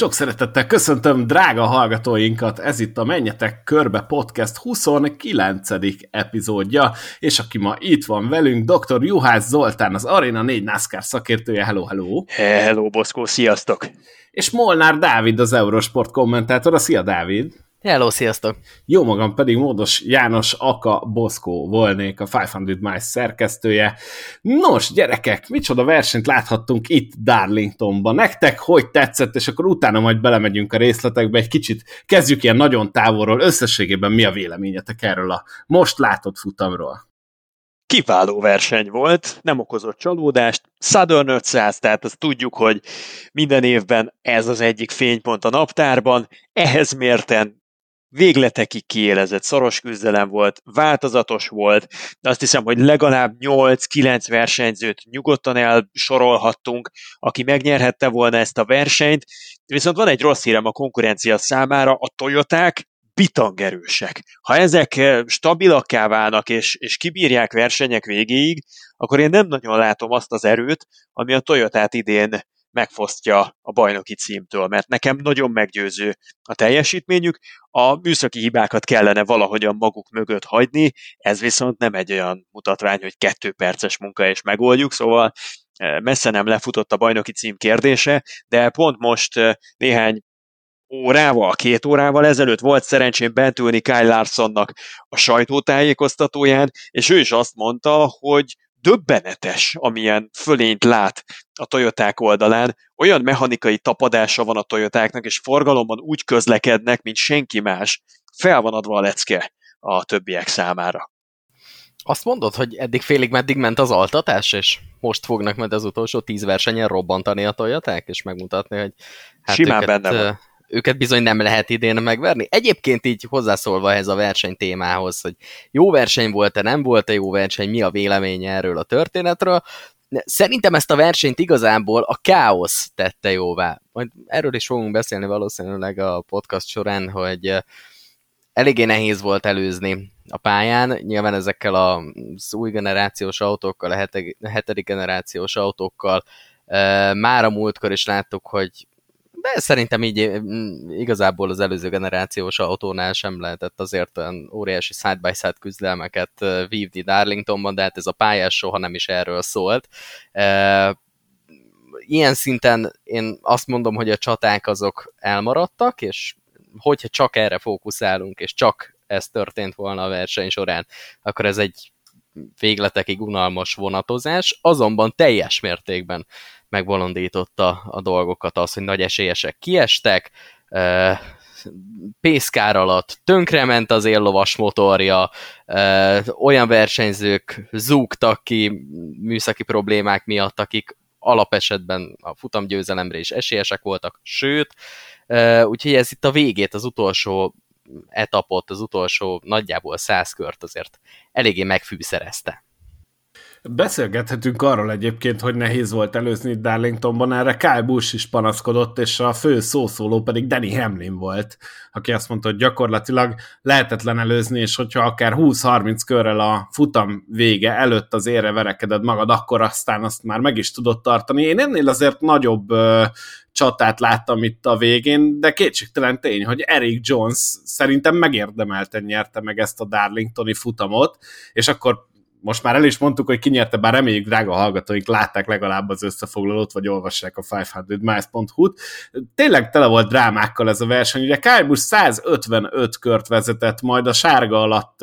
Sok szeretettel köszöntöm drága hallgatóinkat, ez itt a Menjetek Körbe Podcast 29. epizódja, és aki ma itt van velünk, dr. Juhász Zoltán, az Arena 4 NASCAR szakértője, hello, hello! Hello, Boszkó, sziasztok! És Molnár Dávid, az Eurosport kommentátora, szia Dávid! Hello, sziasztok! Jó magam pedig Módos János Aka Boszkó volnék, a 500 Miles szerkesztője. Nos, gyerekek, micsoda versenyt láthattunk itt Darlingtonban. Nektek hogy tetszett, és akkor utána majd belemegyünk a részletekbe, egy kicsit kezdjük ilyen nagyon távolról. Összességében mi a véleményetek erről a most látott futamról? Kiváló verseny volt, nem okozott csalódást. Southern 500, tehát azt tudjuk, hogy minden évben ez az egyik fénypont a naptárban. Ehhez mérten végletekig kiélezett szoros küzdelem volt, változatos volt, de azt hiszem, hogy legalább 8-9 versenyzőt nyugodtan elsorolhattunk, aki megnyerhette volna ezt a versenyt, viszont van egy rossz hírem a konkurencia számára, a Toyoták bitangerősek. Ha ezek eh, stabilakká válnak és, és kibírják versenyek végéig, akkor én nem nagyon látom azt az erőt, ami a Toyotát idén megfosztja a bajnoki címtől, mert nekem nagyon meggyőző a teljesítményük, a műszaki hibákat kellene valahogyan maguk mögött hagyni, ez viszont nem egy olyan mutatvány, hogy kettő perces munka és megoldjuk, szóval e, messze nem lefutott a bajnoki cím kérdése, de pont most e, néhány órával, két órával ezelőtt volt szerencsém bent ülni Kyle Larsonnak a sajtótájékoztatóján, és ő is azt mondta, hogy döbbenetes, amilyen fölényt lát a Toyoták oldalán. Olyan mechanikai tapadása van a Toyotáknak, és forgalomban úgy közlekednek, mint senki más. Fel van adva a lecke a többiek számára. Azt mondod, hogy eddig félig meddig ment az altatás, és most fognak majd az utolsó tíz versenyen robbantani a Toyoták, és megmutatni, hogy hát Simán őket, benne van őket bizony nem lehet idén megverni. Egyébként így hozzászólva ehhez a verseny témához, hogy jó verseny volt-e, nem volt-e jó verseny, mi a véleménye erről a történetről, Szerintem ezt a versenyt igazából a káosz tette jóvá. Majd erről is fogunk beszélni valószínűleg a podcast során, hogy eléggé nehéz volt előzni a pályán. Nyilván ezekkel az új generációs autókkal, a hetedik generációs autókkal már a múltkor is láttuk, hogy de szerintem így mm, igazából az előző generációs autónál sem lehetett azért olyan óriási side-by-side küzdelmeket vívni Darlingtonban, de hát ez a pályás soha nem is erről szólt. Ilyen szinten én azt mondom, hogy a csaták azok elmaradtak, és hogyha csak erre fókuszálunk, és csak ez történt volna a verseny során, akkor ez egy végletekig unalmas vonatozás, azonban teljes mértékben megbolondította a dolgokat az, hogy nagy esélyesek kiestek, pészkár alatt tönkrement az éllovas motorja, olyan versenyzők zúgtak ki műszaki problémák miatt, akik alapesetben a futamgyőzelemre is esélyesek voltak, sőt, úgyhogy ez itt a végét, az utolsó etapot, az utolsó nagyjából száz kört azért eléggé megfűszerezte. Beszélgethetünk arról egyébként, hogy nehéz volt előzni Darlingtonban, erre Kyle Busch is panaszkodott, és a fő szószóló pedig Danny Hamlin volt, aki azt mondta, hogy gyakorlatilag lehetetlen előzni, és hogyha akár 20-30 körrel a futam vége előtt az ére verekeded magad, akkor aztán azt már meg is tudod tartani. Én ennél azért nagyobb ö, csatát láttam itt a végén, de kétségtelen tény, hogy Eric Jones szerintem megérdemelten nyerte meg ezt a Darlingtoni futamot, és akkor most már el is mondtuk, hogy kinyerte, bár reméljük drága hallgatóink látták legalább az összefoglalót, vagy olvassák a 500miles.hu-t. Tényleg tele volt drámákkal ez a verseny. Ugye Kyle Busch 155 kört vezetett, majd a sárga alatt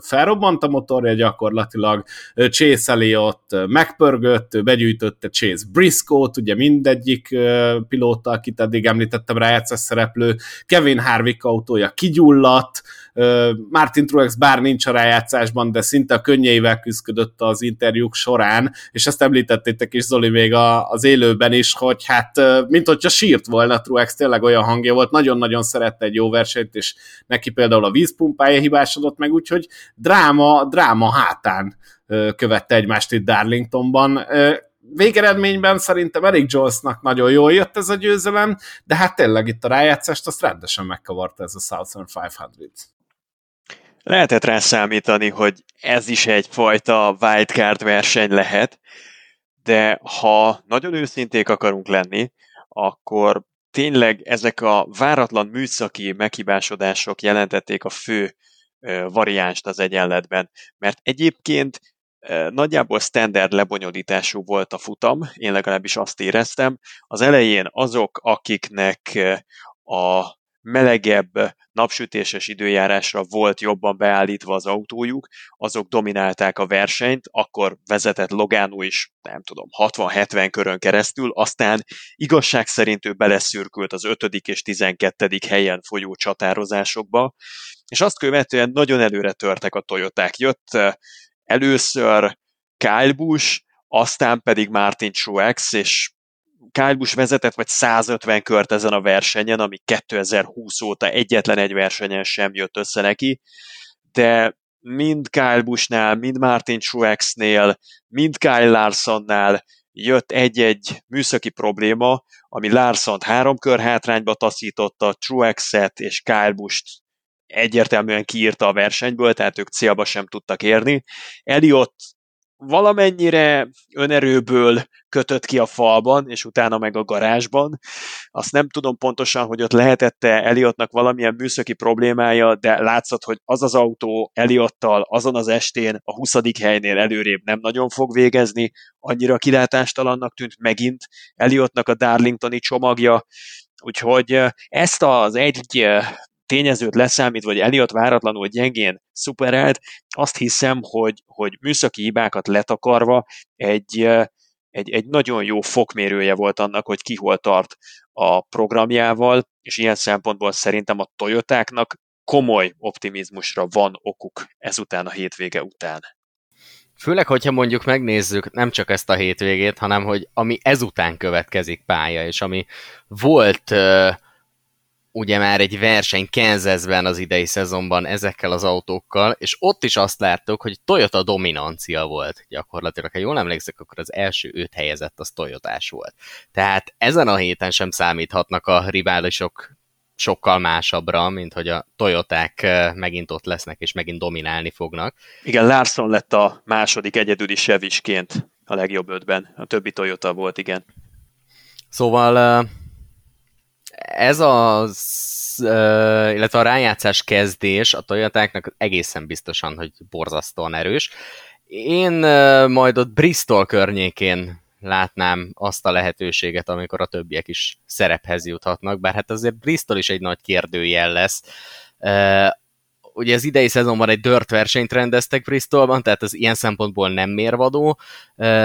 felrobbant a motorja gyakorlatilag, Chase Elliott megpörgött, begyűjtötte Chase Briscoe-t, ugye mindegyik pilóta, akit eddig említettem, rájátszás szereplő, Kevin Harvick autója kigyulladt, Martin Truex bár nincs a rájátszásban, de szinte a könnyeivel küzdött az interjúk során, és ezt említettétek is Zoli még a, az élőben is, hogy hát mint hogyha sírt volna Truex, tényleg olyan hangja volt, nagyon-nagyon szerette egy jó versenyt, és neki például a vízpumpája hibásodott meg, úgyhogy dráma, dráma hátán követte egymást itt Darlingtonban végeredményben szerintem Eric Jonesnak nagyon jól jött ez a győzelem, de hát tényleg itt a rájátszást azt rendesen megkavarta ez a Southern 500. Lehetett rá számítani, hogy ez is egyfajta wildcard verseny lehet, de ha nagyon őszinték akarunk lenni, akkor tényleg ezek a váratlan műszaki meghibásodások jelentették a fő variánst az egyenletben, mert egyébként nagyjából standard lebonyolítású volt a futam, én legalábbis azt éreztem. Az elején azok, akiknek a melegebb, napsütéses időjárásra volt jobban beállítva az autójuk, azok dominálták a versenyt, akkor vezetett Logano is, nem tudom, 60-70 körön keresztül, aztán igazság szerint ő beleszürkült az 5. és 12. helyen folyó csatározásokba, és azt követően nagyon előre törtek a Toyoták. Jött először Kyle Busch, aztán pedig Martin Truex, és Kyle Busch vezetett vagy 150 kört ezen a versenyen, ami 2020 óta egyetlen egy versenyen sem jött össze neki, de mind Kyle Bushnál, mind Martin Truexnél, mind Kyle Larsonnál jött egy-egy műszaki probléma, ami Larson három kör hátrányba taszította, Truexet és Kyle Busch egyértelműen kiírta a versenyből, tehát ők célba sem tudtak érni. Eliott valamennyire önerőből kötött ki a falban, és utána meg a garázsban. Azt nem tudom pontosan, hogy ott lehetette Eliottnak valamilyen műszaki problémája, de látszott, hogy az az autó Eliottal azon az estén a 20. helynél előrébb nem nagyon fog végezni, annyira kilátástalannak tűnt megint Eliottnak a Darlingtoni csomagja, Úgyhogy ezt az egy tényezőt leszámít, vagy Eliott váratlanul gyengén szuperelt, azt hiszem, hogy, hogy műszaki hibákat letakarva egy, egy, egy nagyon jó fokmérője volt annak, hogy ki hol tart a programjával, és ilyen szempontból szerintem a Toyotáknak komoly optimizmusra van okuk ezután a hétvége után. Főleg, hogyha mondjuk megnézzük nem csak ezt a hétvégét, hanem hogy ami ezután következik pálya, és ami volt uh, ugye már egy verseny Kansasben az idei szezonban ezekkel az autókkal, és ott is azt láttuk, hogy Toyota dominancia volt gyakorlatilag. Ha jól emlékszek, akkor az első öt helyezett az Toyotás volt. Tehát ezen a héten sem számíthatnak a riválisok sokkal másabbra, mint hogy a Toyoták megint ott lesznek, és megint dominálni fognak. Igen, Larson lett a második egyedüli sevisként a legjobb ötben. A többi Toyota volt, igen. Szóval ez az, illetve a rájátszás kezdés a Toyotáknak egészen biztosan, hogy borzasztóan erős. Én majd ott Bristol környékén látnám azt a lehetőséget, amikor a többiek is szerephez juthatnak, bár hát azért Bristol is egy nagy kérdőjel lesz. Ugye az idei szezonban egy dört versenyt rendeztek Bristolban, tehát az ilyen szempontból nem mérvadó.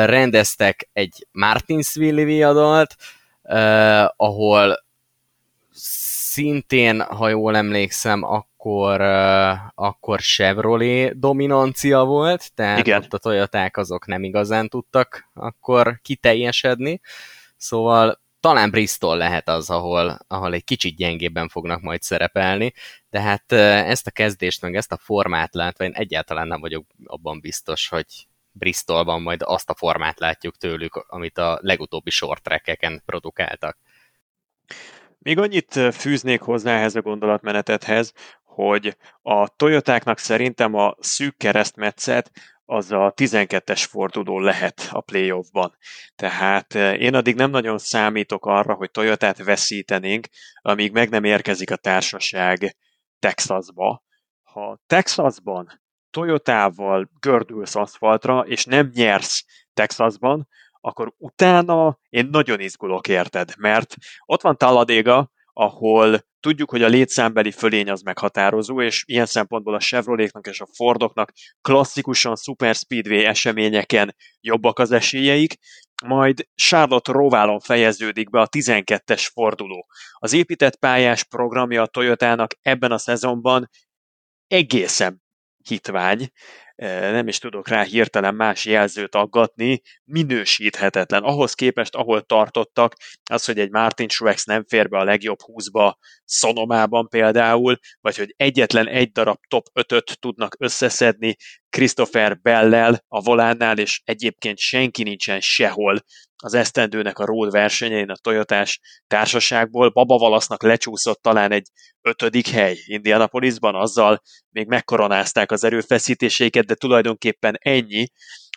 Rendeztek egy Martinsville viadalt, ahol szintén, ha jól emlékszem, akkor, akkor Chevrolet dominancia volt, tehát Igen. ott a Toyoták azok nem igazán tudtak akkor kiteljesedni, szóval talán Bristol lehet az, ahol, ahol egy kicsit gyengébben fognak majd szerepelni, de hát ezt a kezdést, meg ezt a formát látva én egyáltalán nem vagyok abban biztos, hogy Bristolban majd azt a formát látjuk tőlük, amit a legutóbbi short produkáltak. Még annyit fűznék hozzá ehhez a gondolatmenetethez, hogy a Toyotáknak szerintem a szűk keresztmetszet az a 12-es forduló lehet a playoffban. Tehát én addig nem nagyon számítok arra, hogy Toyotát veszítenénk, amíg meg nem érkezik a társaság Texasba. Ha Texasban Toyotával gördülsz aszfaltra, és nem nyersz Texasban, akkor utána én nagyon izgulok érted, mert ott van Talladega, ahol tudjuk, hogy a létszámbeli fölény az meghatározó, és ilyen szempontból a Chevroletnak és a Fordoknak klasszikusan Super Speedway eseményeken jobbak az esélyeik, majd Charlotte Roválon fejeződik be a 12-es forduló. Az épített pályás programja a Toyotának ebben a szezonban egészen hitvány, nem is tudok rá hirtelen más jelzőt aggatni, minősíthetetlen. Ahhoz képest, ahol tartottak, az, hogy egy Martin Truex nem fér be a legjobb 20-ba Szonomában például, vagy hogy egyetlen egy darab top 5-öt tudnak összeszedni Christopher Bellel a volánnál, és egyébként senki nincsen sehol az esztendőnek a road versenyein a Toyotás társaságból. Baba Valasznak lecsúszott talán egy ötödik hely Indianapolisban, azzal még megkoronázták az erőfeszítéseiket, de tulajdonképpen ennyi.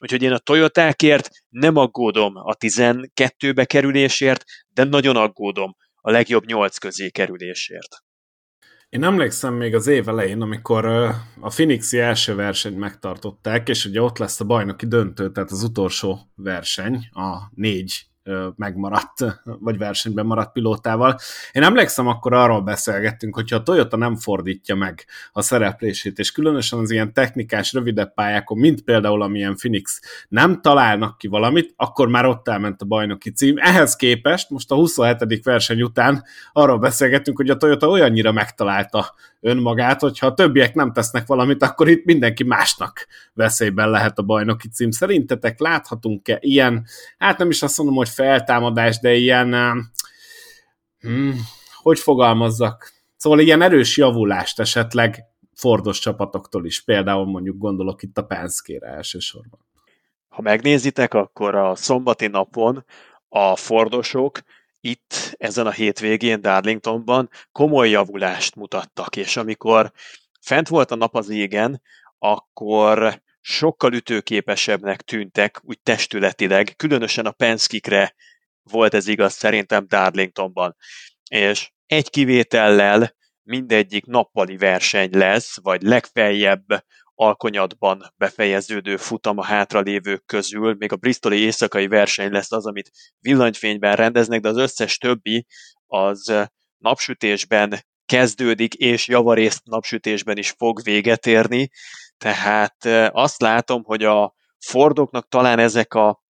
Úgyhogy én a Toyotákért nem aggódom a 12-be kerülésért, de nagyon aggódom a legjobb nyolc közé kerülésért. Én emlékszem még az év elején, amikor a Phoenixi első versenyt megtartották, és ugye ott lesz a bajnoki döntő, tehát az utolsó verseny, a négy megmaradt, vagy versenyben maradt pilótával. Én emlékszem, akkor arról beszélgettünk, hogyha a Toyota nem fordítja meg a szereplését, és különösen az ilyen technikás, rövidebb pályákon, mint például amilyen Phoenix, nem találnak ki valamit, akkor már ott elment a bajnoki cím. Ehhez képest most a 27. verseny után arról beszélgettünk, hogy a Toyota olyannyira megtalálta önmagát, hogyha a többiek nem tesznek valamit, akkor itt mindenki másnak veszélyben lehet a bajnoki cím. Szerintetek láthatunk-e ilyen, hát nem is azt mondom, hogy feltámadás, de ilyen, hmm, hogy fogalmazzak, szóval ilyen erős javulást esetleg Fordos csapatoktól is, például mondjuk gondolok itt a Penske-re elsősorban. Ha megnézitek, akkor a szombati napon a Fordosok itt ezen a hétvégén Darlingtonban komoly javulást mutattak, és amikor fent volt a nap az égen, akkor sokkal ütőképesebbnek tűntek, úgy testületileg, különösen a Penskikre volt ez igaz szerintem Darlingtonban. És egy kivétellel mindegyik nappali verseny lesz, vagy legfeljebb alkonyatban befejeződő futam a hátralévők közül, még a bristoli éjszakai verseny lesz az, amit villanyfényben rendeznek, de az összes többi az napsütésben kezdődik, és javarészt napsütésben is fog véget érni, tehát azt látom, hogy a Fordoknak talán ezek a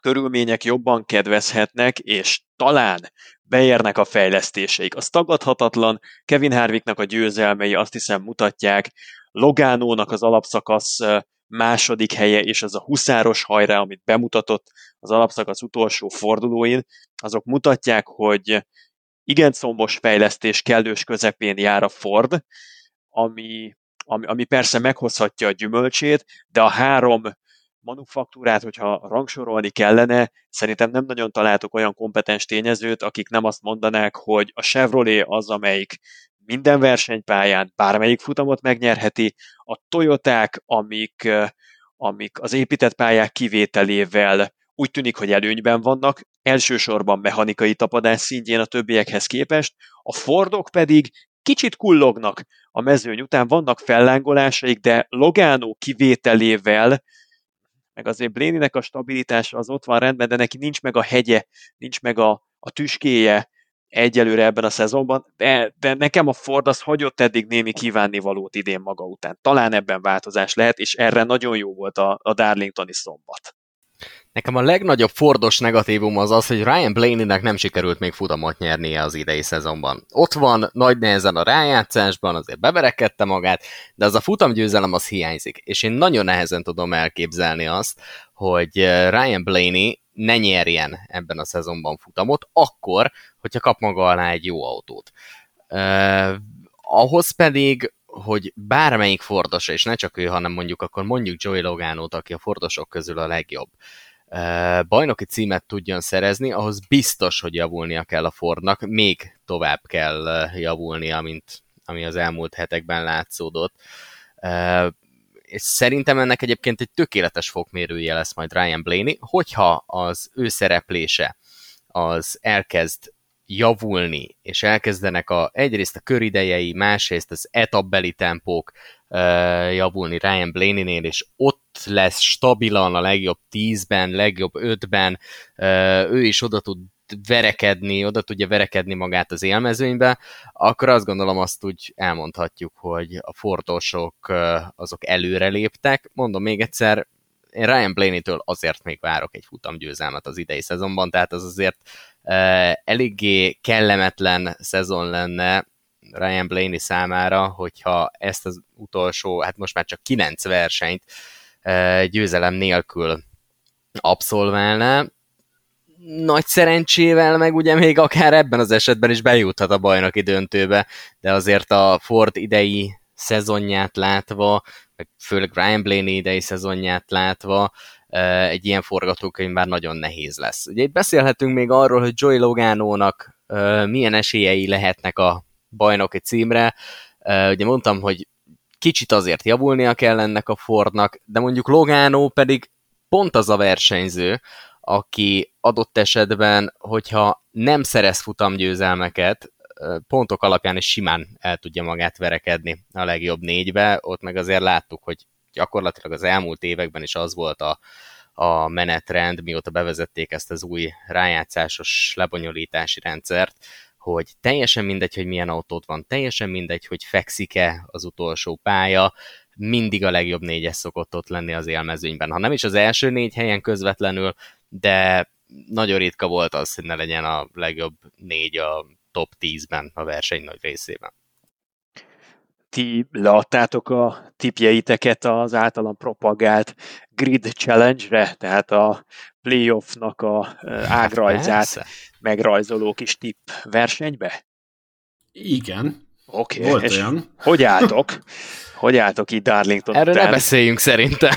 körülmények jobban kedvezhetnek, és talán beérnek a fejlesztéseik. Az tagadhatatlan, Kevin Harvicknak a győzelmei azt hiszem mutatják, Logánónak az alapszakasz második helye, és az a huszáros hajrá, amit bemutatott az alapszakasz utolsó fordulóin, azok mutatják, hogy igen szombos fejlesztés kellős közepén jár a Ford, ami ami, ami persze meghozhatja a gyümölcsét, de a három manufaktúrát, hogyha rangsorolni kellene, szerintem nem nagyon találtok olyan kompetens tényezőt, akik nem azt mondanák, hogy a Chevrolet az, amelyik minden versenypályán bármelyik futamot megnyerheti, a Toyoták, amik, amik az épített pályák kivételével úgy tűnik, hogy előnyben vannak, elsősorban mechanikai tapadás szintjén a többiekhez képest, a Fordok pedig kicsit kullognak a mezőny után, vannak fellángolásaik, de Logano kivételével, meg azért Bléninek a stabilitása az ott van rendben, de neki nincs meg a hegye, nincs meg a, a tüskéje egyelőre ebben a szezonban, de, de nekem a Ford az hagyott eddig némi kívánnivalót idén maga után. Talán ebben változás lehet, és erre nagyon jó volt a, a Darlingtoni szombat. Nekem a legnagyobb fordos negatívum az az, hogy Ryan Blaney-nek nem sikerült még futamot nyernie az idei szezonban. Ott van nagy nehezen a rájátszásban, azért beverekedte magát, de az a futamgyőzelem az hiányzik, és én nagyon nehezen tudom elképzelni azt, hogy eh, Ryan Blaney ne nyerjen ebben a szezonban futamot, akkor, hogyha kap maga alá egy jó autót. Uh, ahhoz pedig, hogy bármelyik fordos, és ne csak ő, hanem mondjuk akkor mondjuk Joey Logano-t, aki a fordosok közül a legjobb, bajnoki címet tudjon szerezni, ahhoz biztos, hogy javulnia kell a Fordnak, még tovább kell javulnia, mint ami az elmúlt hetekben látszódott. És szerintem ennek egyébként egy tökéletes fokmérője lesz majd Ryan Blaney, hogyha az ő szereplése az elkezd javulni, és elkezdenek a, egyrészt a köridejei, másrészt az etapbeli tempók uh, javulni Ryan Blaney-nél, és ott lesz stabilan a legjobb tízben, legjobb ötben, uh, ő is oda tud verekedni, oda tudja verekedni magát az élmezőnybe, akkor azt gondolom azt úgy elmondhatjuk, hogy a fordosok azok előre léptek. Mondom még egyszer, én Ryan Blaney-től azért még várok egy futamgyőzelmet az idei szezonban, tehát az azért eléggé kellemetlen szezon lenne Ryan Blaney számára, hogyha ezt az utolsó, hát most már csak kilenc versenyt győzelem nélkül abszolválná. Nagy szerencsével meg ugye még akár ebben az esetben is bejuthat a bajnoki döntőbe, de azért a Ford idei szezonját látva, meg főleg Ryan Blaney idei szezonját látva, egy ilyen forgatókönyv már nagyon nehéz lesz. Ugye beszélhetünk még arról, hogy Joey Logano-nak milyen esélyei lehetnek a bajnoki címre. Ugye mondtam, hogy kicsit azért javulnia kell ennek a Fordnak, de mondjuk Logano pedig pont az a versenyző, aki adott esetben, hogyha nem szerez futamgyőzelmeket, pontok alapján is simán el tudja magát verekedni a legjobb négybe, ott meg azért láttuk, hogy gyakorlatilag az elmúlt években is az volt a, a menetrend, mióta bevezették ezt az új rájátszásos lebonyolítási rendszert, hogy teljesen mindegy, hogy milyen autót van, teljesen mindegy, hogy fekszik-e az utolsó pálya, mindig a legjobb négyes szokott ott lenni az élmezőnyben. Ha nem is az első négy helyen közvetlenül, de nagyon ritka volt az, hogy ne legyen a legjobb négy a top 10-ben a verseny nagy részében. Ti leadtátok a tipjeiteket az általam propagált Grid Challenge-re, tehát a playoffnak a ágrajzát hát megrajzoló kis tipp versenybe? Igen. Oké, okay. Volt olyan. hogy álltok? Hogy álltok itt Darlington Erről után? ne beszéljünk szerintem.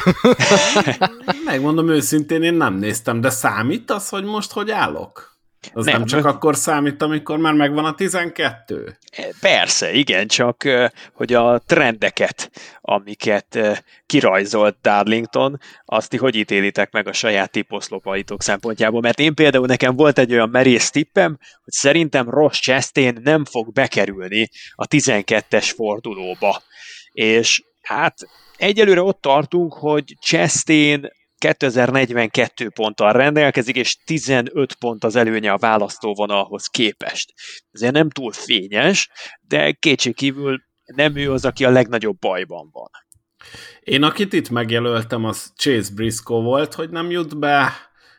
Megmondom őszintén, én nem néztem, de számít az, hogy most hogy állok? Az nem, nem csak akkor számít, amikor már megvan a 12? Persze, igen, csak hogy a trendeket, amiket kirajzolt Darlington, azt ti hogy ítélitek meg a saját tiposzlopaitok szempontjából? Mert én például nekem volt egy olyan merész tippem, hogy szerintem Ross Chastain nem fog bekerülni a 12-es fordulóba. És hát egyelőre ott tartunk, hogy Chastain 2042 ponttal rendelkezik, és 15 pont az előnye a választóvonalhoz képest. Ezért nem túl fényes, de kétségkívül nem ő az, aki a legnagyobb bajban van. Én akit itt megjelöltem, az Chase Briscoe volt, hogy nem jut be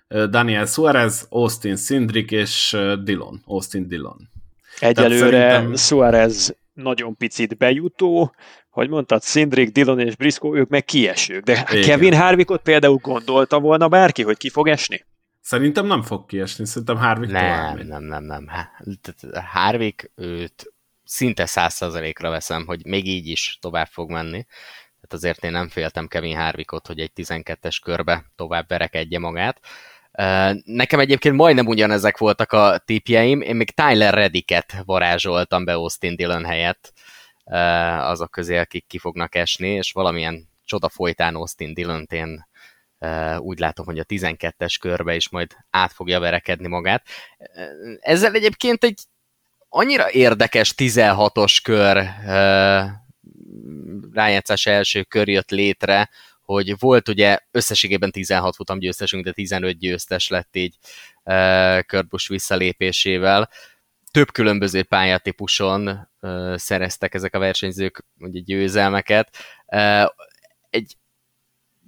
Daniel Suarez, Austin Sindrick és Dillon, Austin Dillon. Egyelőre szerintem... Suarez nagyon picit bejutó, hogy mondtad, Szindrik, Dillon és Briscoe, ők meg kiesők. De Igen. Kevin Harvickot például gondolta volna bárki, hogy ki fog esni? Szerintem nem fog kiesni, szerintem Harvick nem, nem, nem, nem, nem. Harvick őt szinte száz százalékra veszem, hogy még így is tovább fog menni. Tehát azért én nem féltem Kevin Harvickot, hogy egy 12-es körbe tovább verekedje magát. Nekem egyébként majdnem ugyanezek voltak a tipjeim, én még Tyler Rediket varázsoltam be Austin Dillon helyett, azok közé, akik ki fognak esni, és valamilyen csoda folytán Austin Dillon én úgy látom, hogy a 12-es körbe is majd át fogja verekedni magát. Ezzel egyébként egy annyira érdekes 16-os kör rájátszás első kör jött létre, hogy volt ugye összességében 16 futam győztesünk, de 15 győztes lett így Kurt Busch visszalépésével több különböző pályatípuson uh, szereztek ezek a versenyzők ugye, győzelmeket. Uh, egy,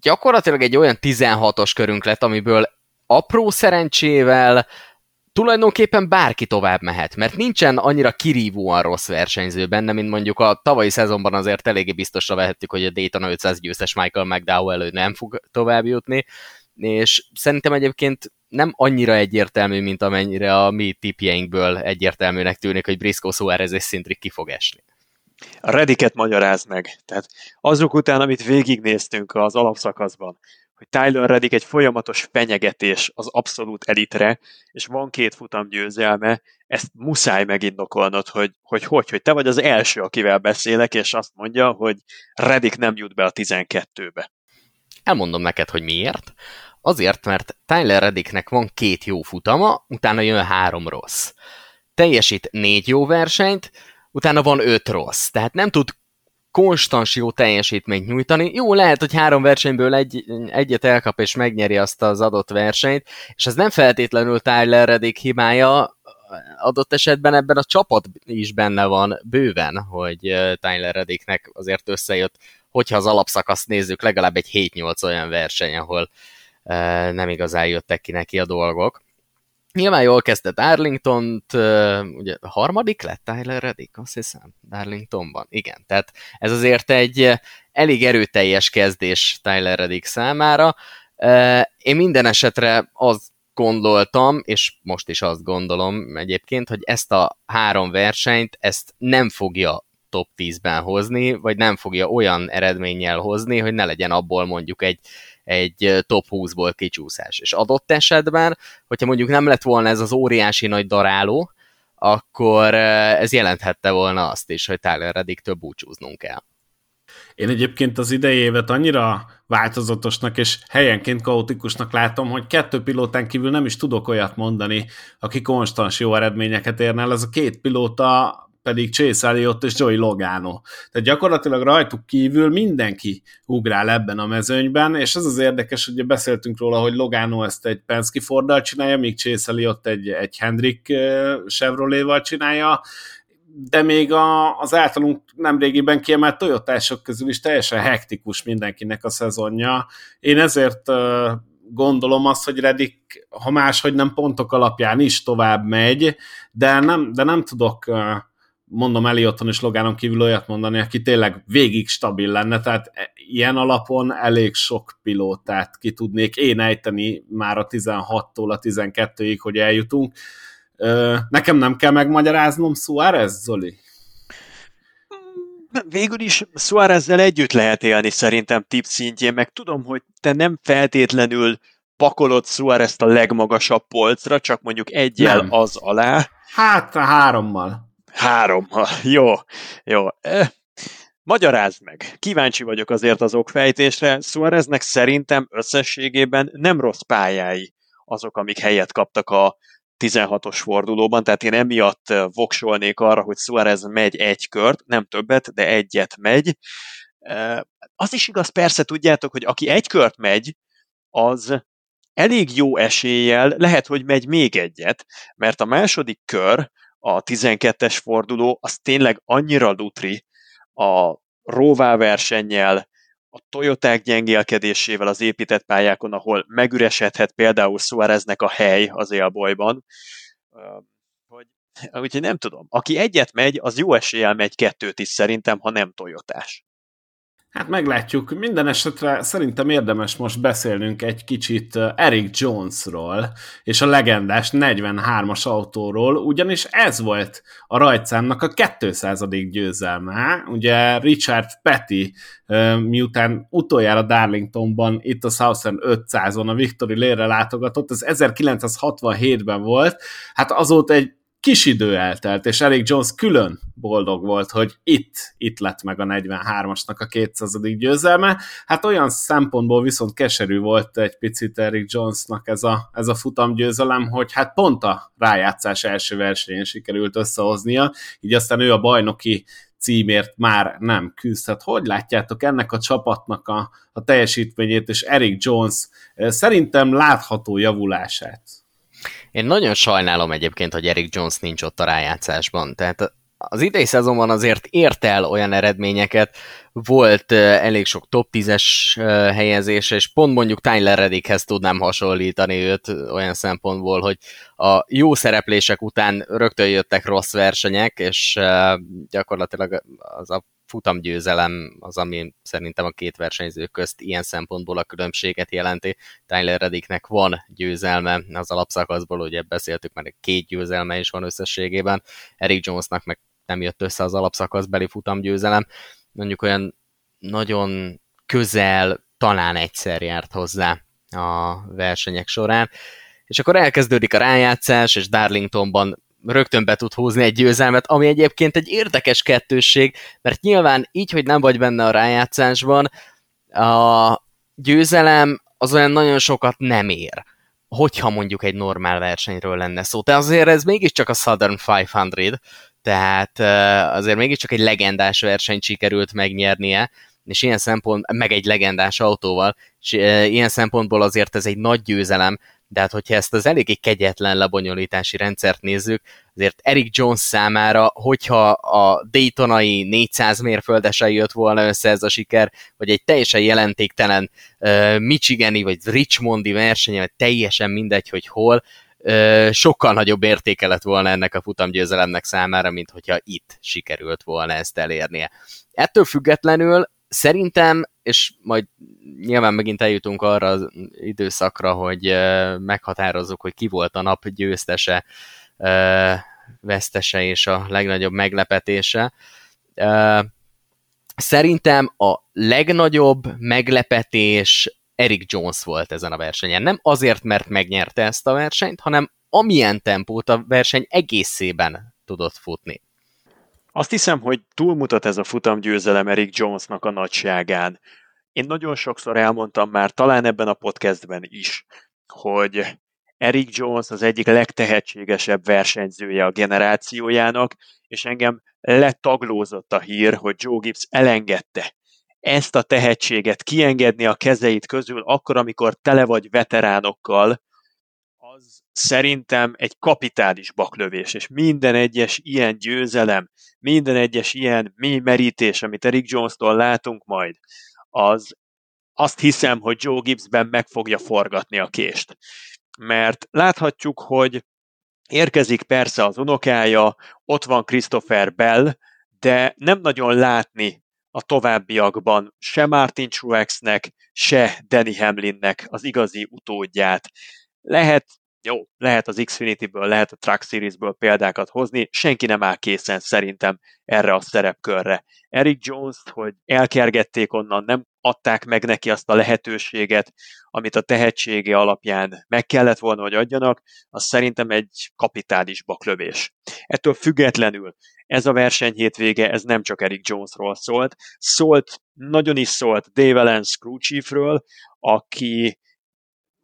gyakorlatilag egy olyan 16-os körünk lett, amiből apró szerencsével tulajdonképpen bárki tovább mehet, mert nincsen annyira kirívóan rossz versenyző benne, mint mondjuk a tavalyi szezonban azért eléggé biztosra vehettük, hogy a Daytona 500 győztes Michael McDowell elő nem fog tovább jutni, és szerintem egyébként nem annyira egyértelmű, mint amennyire a mi tipjeinkből egyértelműnek tűnik, hogy Briscoe Suarez és Szintrik ki fog esni. A Rediket magyaráz meg. Tehát azok után, amit végignéztünk az alapszakaszban, hogy Tyler Reddick egy folyamatos fenyegetés az abszolút elitre, és van két futam győzelme, ezt muszáj megindokolnod, hogy, hogy hogy, hogy te vagy az első, akivel beszélek, és azt mondja, hogy Reddick nem jut be a 12-be. Elmondom neked, hogy miért. Azért, mert Tyler Reddicknek van két jó futama, utána jön három rossz. Teljesít négy jó versenyt, utána van öt rossz. Tehát nem tud konstans jó teljesítményt nyújtani. Jó, lehet, hogy három versenyből egy, egyet elkap és megnyeri azt az adott versenyt, és ez nem feltétlenül Tyler Reddick hibája, adott esetben ebben a csapat is benne van bőven, hogy Tyler Reddicknek azért összejött, hogyha az alapszakaszt nézzük, legalább egy 7-8 olyan verseny, ahol nem igazán jöttek ki neki a dolgok. Nyilván jól kezdett Darlington-t, ugye harmadik lett Tyler Reddick, azt hiszem, Darlingtonban. Igen, tehát ez azért egy elég erőteljes kezdés Tyler Reddick számára. Én minden esetre azt gondoltam, és most is azt gondolom egyébként, hogy ezt a három versenyt, ezt nem fogja top 10-ben hozni, vagy nem fogja olyan eredménnyel hozni, hogy ne legyen abból mondjuk egy egy top 20-ból kicsúszás. És adott esetben, hogyha mondjuk nem lett volna ez az óriási nagy daráló, akkor ez jelenthette volna azt is, hogy Tyler Reddick több búcsúznunk kell. Én egyébként az idei évet annyira változatosnak és helyenként kaotikusnak látom, hogy kettő pilótán kívül nem is tudok olyat mondani, aki konstans jó eredményeket érne el. Ez a két pilóta pedig Chase Elliott és Joey Logano. Tehát gyakorlatilag rajtuk kívül mindenki ugrál ebben a mezőnyben, és ez az érdekes, hogy beszéltünk róla, hogy Logano ezt egy Penske Forddal csinálja, míg Chase Elliott egy, egy Hendrick Chevrolet-val csinálja, de még a, az általunk nemrégiben kiemelt Toyotások közül is teljesen hektikus mindenkinek a szezonja. Én ezért gondolom azt, hogy Redik, ha máshogy nem pontok alapján is tovább megy, de nem, de nem tudok mondom Eliotton és Logánon kívül olyat mondani, aki tényleg végig stabil lenne, tehát ilyen alapon elég sok pilótát ki tudnék én ejteni már a 16-tól a 12-ig, hogy eljutunk. Nekem nem kell megmagyaráznom Suárez, Zoli? Végül is Suárezzel együtt lehet élni szerintem tip szintjén, meg tudom, hogy te nem feltétlenül pakolod Suárez-t a legmagasabb polcra, csak mondjuk egyel nem. az alá. Hát hárommal. Három. Jó, jó. Magyarázd meg. Kíváncsi vagyok azért az okfejtésre. Suáreznek szerintem összességében nem rossz pályái azok, amik helyet kaptak a 16-os fordulóban, tehát én emiatt voksolnék arra, hogy Suárez megy egy kört, nem többet, de egyet megy. Az is igaz, persze tudjátok, hogy aki egy kört megy, az elég jó eséllyel lehet, hogy megy még egyet, mert a második kör a 12-es forduló, az tényleg annyira lutri a Róvá versennyel, a Toyoták gyengélkedésével az épített pályákon, ahol megüresedhet például Suáreznek a hely az élbolyban, hogy, úgyhogy nem tudom. Aki egyet megy, az jó eséllyel megy kettőt is szerintem, ha nem Toyotás. Hát meglátjuk. Minden esetre szerintem érdemes most beszélnünk egy kicsit Eric Jonesról, és a legendás 43-as autóról, ugyanis ez volt a rajtszámnak a 200. győzelme. Ugye Richard Petty miután utoljára Darlingtonban itt a Southern 500-on a Victory Lére látogatott, ez 1967-ben volt, hát azóta egy kis idő eltelt, és Eric Jones külön boldog volt, hogy itt, itt lett meg a 43-asnak a 200. győzelme. Hát olyan szempontból viszont keserű volt egy picit Eric Jonesnak ez a, ez a futamgyőzelem, hogy hát pont a rájátszás első versenyén sikerült összehoznia, így aztán ő a bajnoki címért már nem küzdhet. Hogy látjátok ennek a csapatnak a, a teljesítményét, és Eric Jones eh, szerintem látható javulását? Én nagyon sajnálom egyébként, hogy Eric Jones nincs ott a rájátszásban. Tehát az idei szezonban azért ért el olyan eredményeket, volt elég sok top 10-es helyezés, és pont mondjuk Tyler Reddickhez tudnám hasonlítani őt olyan szempontból, hogy a jó szereplések után rögtön jöttek rossz versenyek, és gyakorlatilag az a futamgyőzelem az, ami szerintem a két versenyző közt ilyen szempontból a különbséget jelenti. Tyler Reddicknek van győzelme az alapszakaszból, ugye beszéltük, mert két győzelme is van összességében. Eric Jonesnak meg nem jött össze az alapszakaszbeli futamgyőzelem. Mondjuk olyan nagyon közel, talán egyszer járt hozzá a versenyek során. És akkor elkezdődik a rájátszás, és Darlingtonban rögtön be tud húzni egy győzelmet, ami egyébként egy érdekes kettősség, mert nyilván így, hogy nem vagy benne a rájátszásban, a győzelem az olyan nagyon sokat nem ér hogyha mondjuk egy normál versenyről lenne szó. De azért ez mégiscsak a Southern 500, tehát azért mégiscsak egy legendás versenyt sikerült megnyernie, és ilyen szempont, meg egy legendás autóval, és ilyen szempontból azért ez egy nagy győzelem, de hát hogyha ezt az eléggé kegyetlen lebonyolítási rendszert nézzük, azért Eric Jones számára, hogyha a Daytonai 400 mérföldesen jött volna össze ez a siker, vagy egy teljesen jelentéktelen uh, Michigani vagy Richmondi verseny, vagy teljesen mindegy, hogy hol, sokkal nagyobb értéke lett volna ennek a futamgyőzelemnek számára, mint hogyha itt sikerült volna ezt elérnie. Ettől függetlenül szerintem, és majd nyilván megint eljutunk arra az időszakra, hogy meghatározzuk, hogy ki volt a nap győztese, vesztese és a legnagyobb meglepetése. Szerintem a legnagyobb meglepetés Eric Jones volt ezen a versenyen. Nem azért, mert megnyerte ezt a versenyt, hanem amilyen tempót a verseny egészében tudott futni. Azt hiszem, hogy túlmutat ez a futamgyőzelem Eric Jonesnak a nagyságán. Én nagyon sokszor elmondtam már, talán ebben a podcastben is, hogy Eric Jones az egyik legtehetségesebb versenyzője a generációjának, és engem letaglózott a hír, hogy Joe Gibbs elengedte ezt a tehetséget kiengedni a kezeit közül akkor, amikor tele vagy veteránokkal, az szerintem egy kapitális baklövés, és minden egyes ilyen győzelem, minden egyes ilyen mély merítés, amit Eric Jones-tól látunk majd, az azt hiszem, hogy Joe Gibbsben meg fogja forgatni a kést. Mert láthatjuk, hogy érkezik persze az unokája, ott van Christopher Bell, de nem nagyon látni a továbbiakban se Martin Truexnek, se Danny Hamlinnek az igazi utódját. Lehet jó, lehet az Xfinity-ből, lehet a Truck Series-ből példákat hozni, senki nem áll készen szerintem erre a szerepkörre. Eric jones hogy elkergették onnan, nem adták meg neki azt a lehetőséget, amit a tehetsége alapján meg kellett volna, hogy adjanak, az szerintem egy kapitális baklövés. Ettől függetlenül ez a verseny hétvége, ez nem csak Eric Jonesról szólt, szólt, nagyon is szólt Dave Allen Screw Chiefről, aki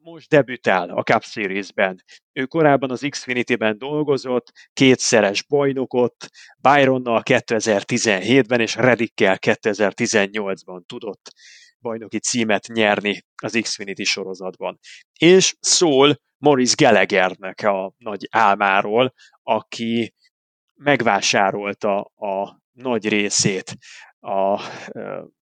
most debütál a Cup Series-ben. Ő korábban az Xfinity-ben dolgozott, kétszeres bajnokot, Byronnal 2017-ben és Reddickkel 2018-ban tudott bajnoki címet nyerni az Xfinity sorozatban. És szól Morris Gallaghernek a nagy álmáról, aki megvásárolta a nagy részét a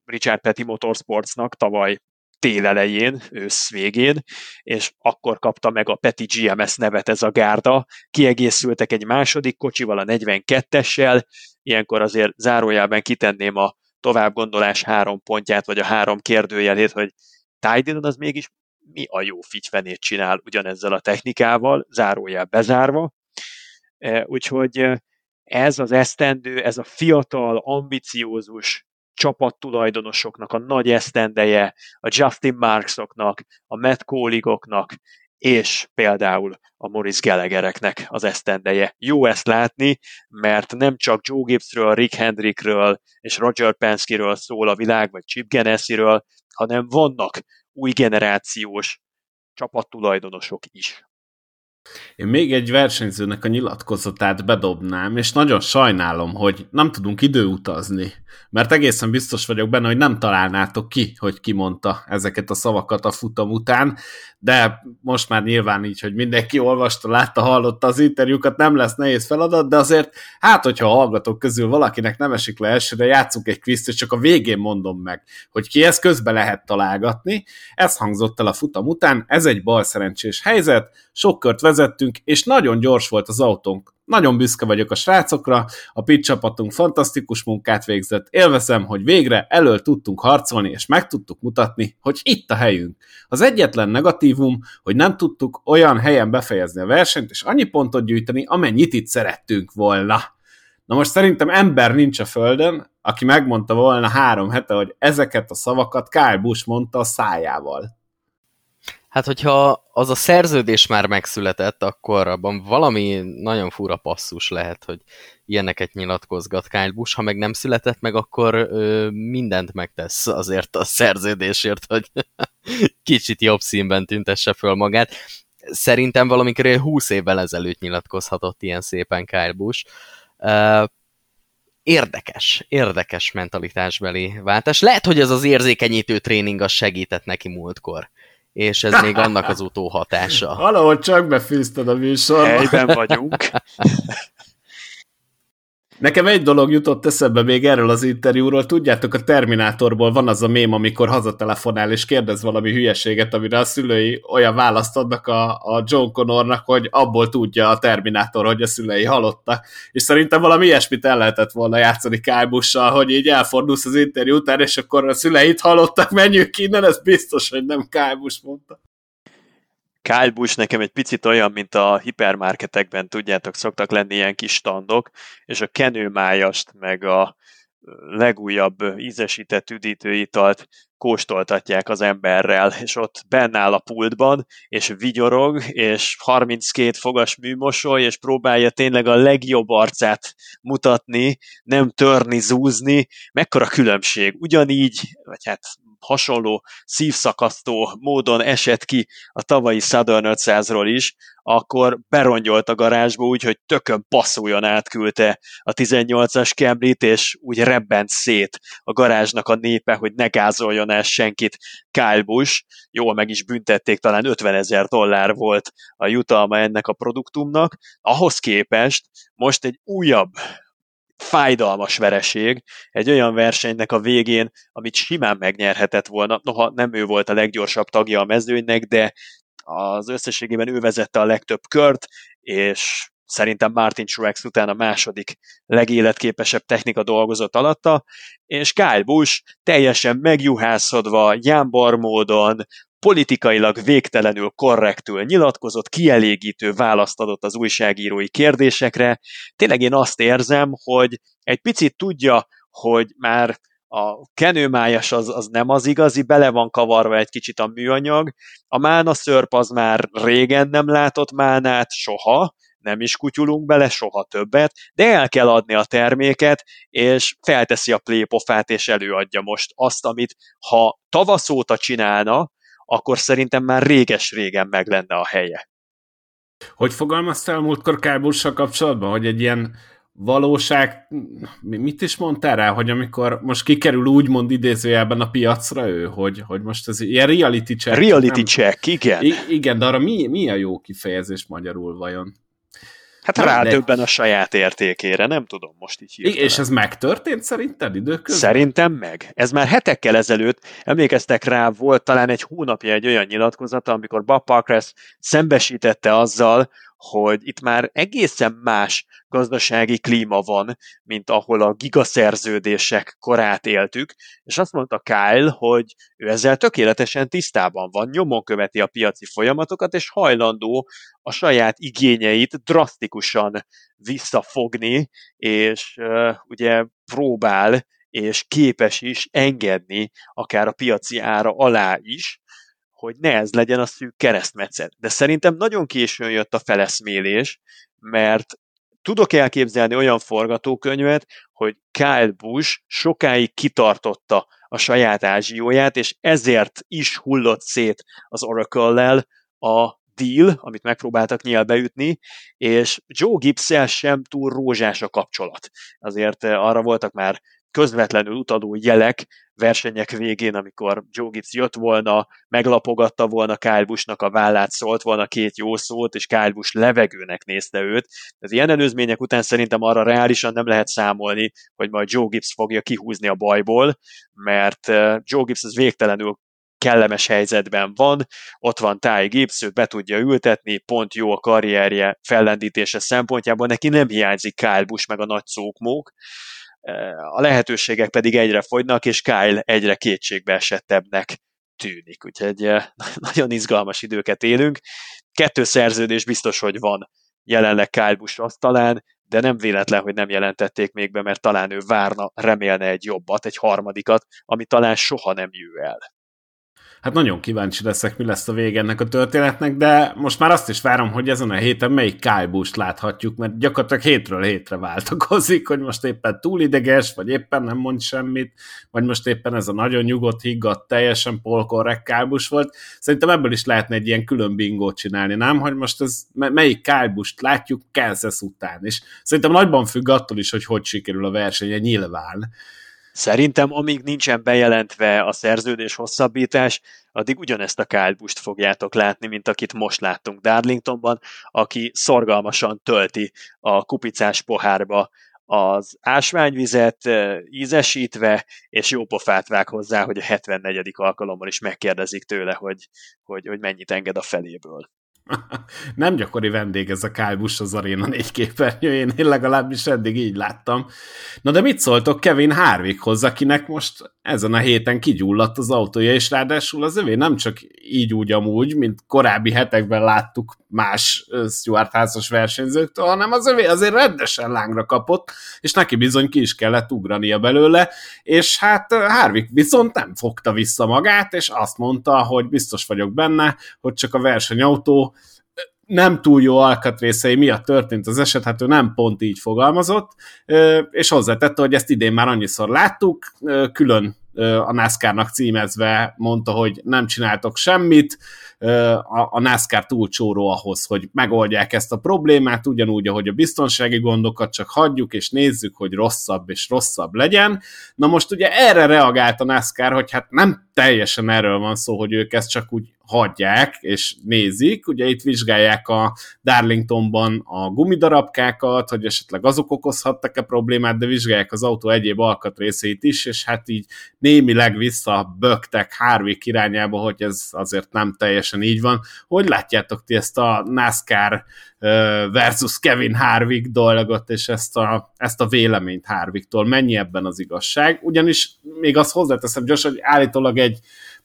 Richard Petty Motorsportsnak tavaly tél ősz végén, és akkor kapta meg a Peti GMS nevet ez a gárda. Kiegészültek egy második kocsival, a 42-essel, ilyenkor azért zárójában kitenném a továbbgondolás három pontját, vagy a három kérdőjelét, hogy Tidon az mégis mi a jó figyfenét csinál ugyanezzel a technikával, zárójel bezárva. E, úgyhogy ez az esztendő, ez a fiatal, ambiciózus csapattulajdonosoknak a nagy esztendeje, a Justin Marksoknak, a Matt Kóligoknak, és például a Morris Gallaghereknek az esztendeje. Jó ezt látni, mert nem csak Joe Gibbsről, Rick Hendrickről és Roger Penske-ről szól a világ, vagy Chip Ganassi-ről, hanem vannak új generációs csapattulajdonosok is. Én még egy versenyzőnek a nyilatkozatát bedobnám, és nagyon sajnálom, hogy nem tudunk időutazni, mert egészen biztos vagyok benne, hogy nem találnátok ki, hogy ki mondta ezeket a szavakat a futam után, de most már nyilván így, hogy mindenki olvasta, látta, hallotta az interjúkat, nem lesz nehéz feladat, de azért, hát hogyha a hallgatók közül valakinek nem esik le elsőre, játszunk egy kvízt, és csak a végén mondom meg, hogy ki ezt közbe lehet találgatni. Ez hangzott el a futam után, ez egy bal szerencsés helyzet, sok kört vezettünk, és nagyon gyors volt az autónk. Nagyon büszke vagyok a srácokra, a pit csapatunk fantasztikus munkát végzett, élvezem, hogy végre elől tudtunk harcolni, és meg tudtuk mutatni, hogy itt a helyünk. Az egyetlen negatívum, hogy nem tudtuk olyan helyen befejezni a versenyt, és annyi pontot gyűjteni, amennyit itt szerettünk volna. Na most szerintem ember nincs a földön, aki megmondta volna három hete, hogy ezeket a szavakat Kyle Busch mondta a szájával. Hát, hogyha az a szerződés már megszületett, akkor abban valami nagyon fura passzus lehet, hogy ilyeneket nyilatkozgat Kyle Busch. Ha meg nem született meg, akkor ö, mindent megtesz azért a szerződésért, hogy kicsit jobb színben tüntesse föl magát. Szerintem valamikor 20 évvel ezelőtt nyilatkozhatott ilyen szépen Kyle Busch. Uh, érdekes, érdekes mentalitásbeli váltás. Lehet, hogy ez az érzékenyítő tréning az segített neki múltkor és ez még annak az utóhatása. Valahogy csak befűzted a műsorba. Helyben vagyunk. Nekem egy dolog jutott eszembe még erről az interjúról. Tudjátok, a Terminátorból van az a mém, amikor hazatelefonál és kérdez valami hülyeséget, amire a szülői olyan választ adnak a, a John Connornak, hogy abból tudja a Terminátor, hogy a szülei halottak. És szerintem valami ilyesmit el lehetett volna játszani Kálbussal, hogy így elfordulsz az interjú után, és akkor a szüleit halottak, menjünk innen, ez biztos, hogy nem Kálbus mondta. Kyle Busch nekem egy picit olyan, mint a hipermarketekben, tudjátok, szoktak lenni ilyen kis standok, és a kenőmájast, meg a legújabb ízesített üdítőitalt kóstoltatják az emberrel, és ott benn áll a pultban, és vigyorog, és 32 fogas műmosoly, és próbálja tényleg a legjobb arcát mutatni, nem törni, zúzni, mekkora különbség. Ugyanígy, vagy hát hasonló szívszakasztó módon esett ki a tavalyi Southern 500-ról is, akkor berongyolt a garázsba úgy, hogy tökön passzoljon átküldte a 18-as Camry-t, és úgy rebbent szét a garázsnak a népe, hogy ne gázoljon el senkit Kyle Busch. Jól meg is büntették, talán 50 ezer dollár volt a jutalma ennek a produktumnak. Ahhoz képest most egy újabb fájdalmas vereség egy olyan versenynek a végén, amit simán megnyerhetett volna, noha nem ő volt a leggyorsabb tagja a mezőnynek, de az összességében ő vezette a legtöbb kört, és szerintem Martin Truex után a második legéletképesebb technika dolgozott alatta, és Kyle Busch teljesen megjuhászodva, jámbar módon, politikailag végtelenül korrektül nyilatkozott, kielégítő választ adott az újságírói kérdésekre. Tényleg én azt érzem, hogy egy picit tudja, hogy már a kenőmájas az, az nem az igazi, bele van kavarva egy kicsit a műanyag, a mána szörp az már régen nem látott mánát, soha, nem is kutyulunk bele soha többet, de el kell adni a terméket, és felteszi a plépofát, és előadja most azt, amit ha tavasz óta csinálna, akkor szerintem már réges-régen meg lenne a helye. Hogy fogalmaztál múltkor Kábussal kapcsolatban, hogy egy ilyen valóság, mit is mondtál rá, hogy amikor most kikerül úgymond idézőjelben a piacra ő, hogy, hogy most ez ilyen reality check. Reality nem? check, igen. I- igen, de arra mi, mi a jó kifejezés magyarul vajon? Hát rádöbben a saját értékére, nem tudom most így hirtelen. És ez megtörtént szerinted időközben? Szerintem meg. Ez már hetekkel ezelőtt, emlékeztek rá, volt talán egy hónapja egy olyan nyilatkozata, amikor Bob Parkress szembesítette azzal, hogy itt már egészen más gazdasági klíma van, mint ahol a gigaszerződések korát éltük, és azt mondta Kyle, hogy ő ezzel tökéletesen tisztában van, nyomon követi a piaci folyamatokat, és hajlandó a saját igényeit drasztikusan visszafogni, és uh, ugye próbál és képes is engedni akár a piaci ára alá is, hogy ne ez legyen a szűk keresztmetszet. De szerintem nagyon későn jött a feleszmélés, mert tudok elképzelni olyan forgatókönyvet, hogy Kyle Busch sokáig kitartotta a saját ázsióját, és ezért is hullott szét az Oracle-lel a deal, amit megpróbáltak nyílbeütni, és Joe gibbs sem túl rózsás a kapcsolat. Azért eh, arra voltak már közvetlenül utadó jelek versenyek végén, amikor Joe Gibbs jött volna, meglapogatta volna Kyle Busch-nak a vállát, szólt volna két jó szót, és Kyle Busch levegőnek nézte őt. Az ilyen előzmények után szerintem arra reálisan nem lehet számolni, hogy majd Joe Gibbs fogja kihúzni a bajból, mert eh, Joe Gibbs az végtelenül kellemes helyzetben van, ott van Ty Gibbs, őt be tudja ültetni, pont jó a karrierje fellendítése szempontjából, neki nem hiányzik Kyle Busch meg a nagy szókmók, a lehetőségek pedig egyre fogynak, és Kyle egyre kétségbe esettebbnek tűnik. Úgyhogy nagyon izgalmas időket élünk. Kettő szerződés biztos, hogy van jelenleg Kyle Busch asztalán, de nem véletlen, hogy nem jelentették még be, mert talán ő várna, remélne egy jobbat, egy harmadikat, ami talán soha nem jő el. Hát nagyon kíváncsi leszek, mi lesz a vége ennek a történetnek, de most már azt is várom, hogy ezen a héten melyik kájbúst láthatjuk, mert gyakorlatilag hétről hétre váltakozik, hogy most éppen túl ideges, vagy éppen nem mond semmit, vagy most éppen ez a nagyon nyugodt, higgadt, teljesen polkorrekt kájbus volt. Szerintem ebből is lehetne egy ilyen külön bingót csinálni, nem? Hogy most ez melyik kájbust látjuk Kansas után, és szerintem nagyban függ attól is, hogy hogy sikerül a versenye nyilván Szerintem, amíg nincsen bejelentve a szerződés hosszabbítás, addig ugyanezt a Kyle Busch-t fogjátok látni, mint akit most láttunk Darlingtonban, aki szorgalmasan tölti a kupicás pohárba az ásványvizet ízesítve, és jó pofát vág hozzá, hogy a 74. alkalommal is megkérdezik tőle, hogy, hogy, hogy mennyit enged a feléből. Nem gyakori vendég ez a Kyle Busch az Arena négy képernyőjén, én legalábbis eddig így láttam. Na de mit szóltok Kevin Harvickhoz, akinek most ezen a héten kigyulladt az autója, és ráadásul az övé nem csak így úgy amúgy, mint korábbi hetekben láttuk más Stuart házas versenyzőktől, hanem az övé azért rendesen lángra kapott, és neki bizony ki is kellett ugrania belőle, és hát Harvick viszont nem fogta vissza magát, és azt mondta, hogy biztos vagyok benne, hogy csak a versenyautó nem túl jó alkatrészei miatt történt az eset, hát ő nem pont így fogalmazott, és hozzátette, hogy ezt idén már annyiszor láttuk, külön a NASCAR-nak címezve mondta, hogy nem csináltok semmit, a NASCAR túl csóró ahhoz, hogy megoldják ezt a problémát, ugyanúgy, ahogy a biztonsági gondokat csak hagyjuk, és nézzük, hogy rosszabb és rosszabb legyen. Na most ugye erre reagált a NASCAR, hogy hát nem teljesen erről van szó, hogy ők ezt csak úgy hagyják és nézik. Ugye itt vizsgálják a Darlingtonban a gumidarabkákat, hogy esetleg azok okozhattak-e problémát, de vizsgálják az autó egyéb alkatrészeit is, és hát így némileg visszaböktek Harvick irányába, hogy ez azért nem teljesen így van. Hogy látjátok ti ezt a NASCAR versus Kevin Harvick dolgot, és ezt a, ezt a véleményt Harvicktól. Mennyi ebben az igazság? Ugyanis még azt hozzáteszem gyors, hogy állítólag egy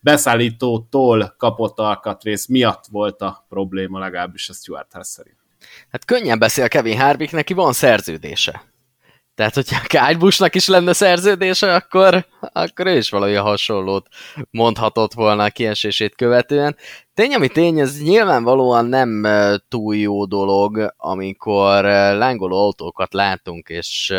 beszállítótól kapott alkatrész miatt volt a probléma, legalábbis a Stuart House szerint. Hát könnyen beszél Kevin Harvick, neki van szerződése. Tehát, hogyha Kyle Busch-nak is lenne szerződése, akkor, akkor ő is valami hasonlót mondhatott volna a kiesését követően. Tény, ami tény, ez nyilvánvalóan nem túl jó dolog, amikor lángoló autókat látunk, és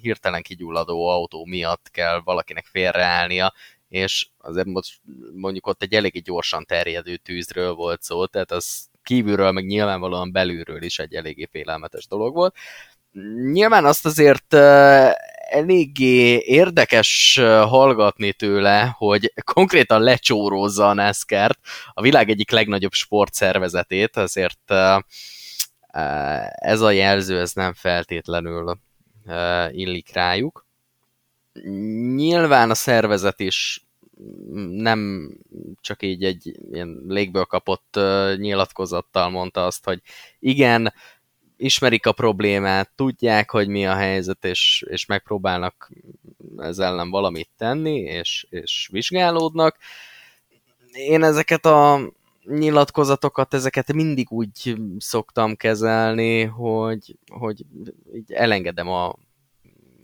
hirtelen kigyulladó autó miatt kell valakinek félreállnia, és azért most mondjuk ott egy eléggé gyorsan terjedő tűzről volt szó, tehát az kívülről, meg nyilvánvalóan belülről is egy eléggé félelmetes dolog volt. Nyilván azt azért eléggé érdekes hallgatni tőle, hogy konkrétan lecsórózza a NASCAR-t, a világ egyik legnagyobb sportszervezetét, azért ez a jelző, ez nem feltétlenül illik rájuk. Nyilván a szervezet is nem csak így egy ilyen légből kapott nyilatkozattal mondta azt, hogy igen, ismerik a problémát, tudják, hogy mi a helyzet, és, és megpróbálnak ezzel ellen valamit tenni, és, és vizsgálódnak. Én ezeket a nyilatkozatokat, ezeket mindig úgy szoktam kezelni, hogy, hogy így elengedem a,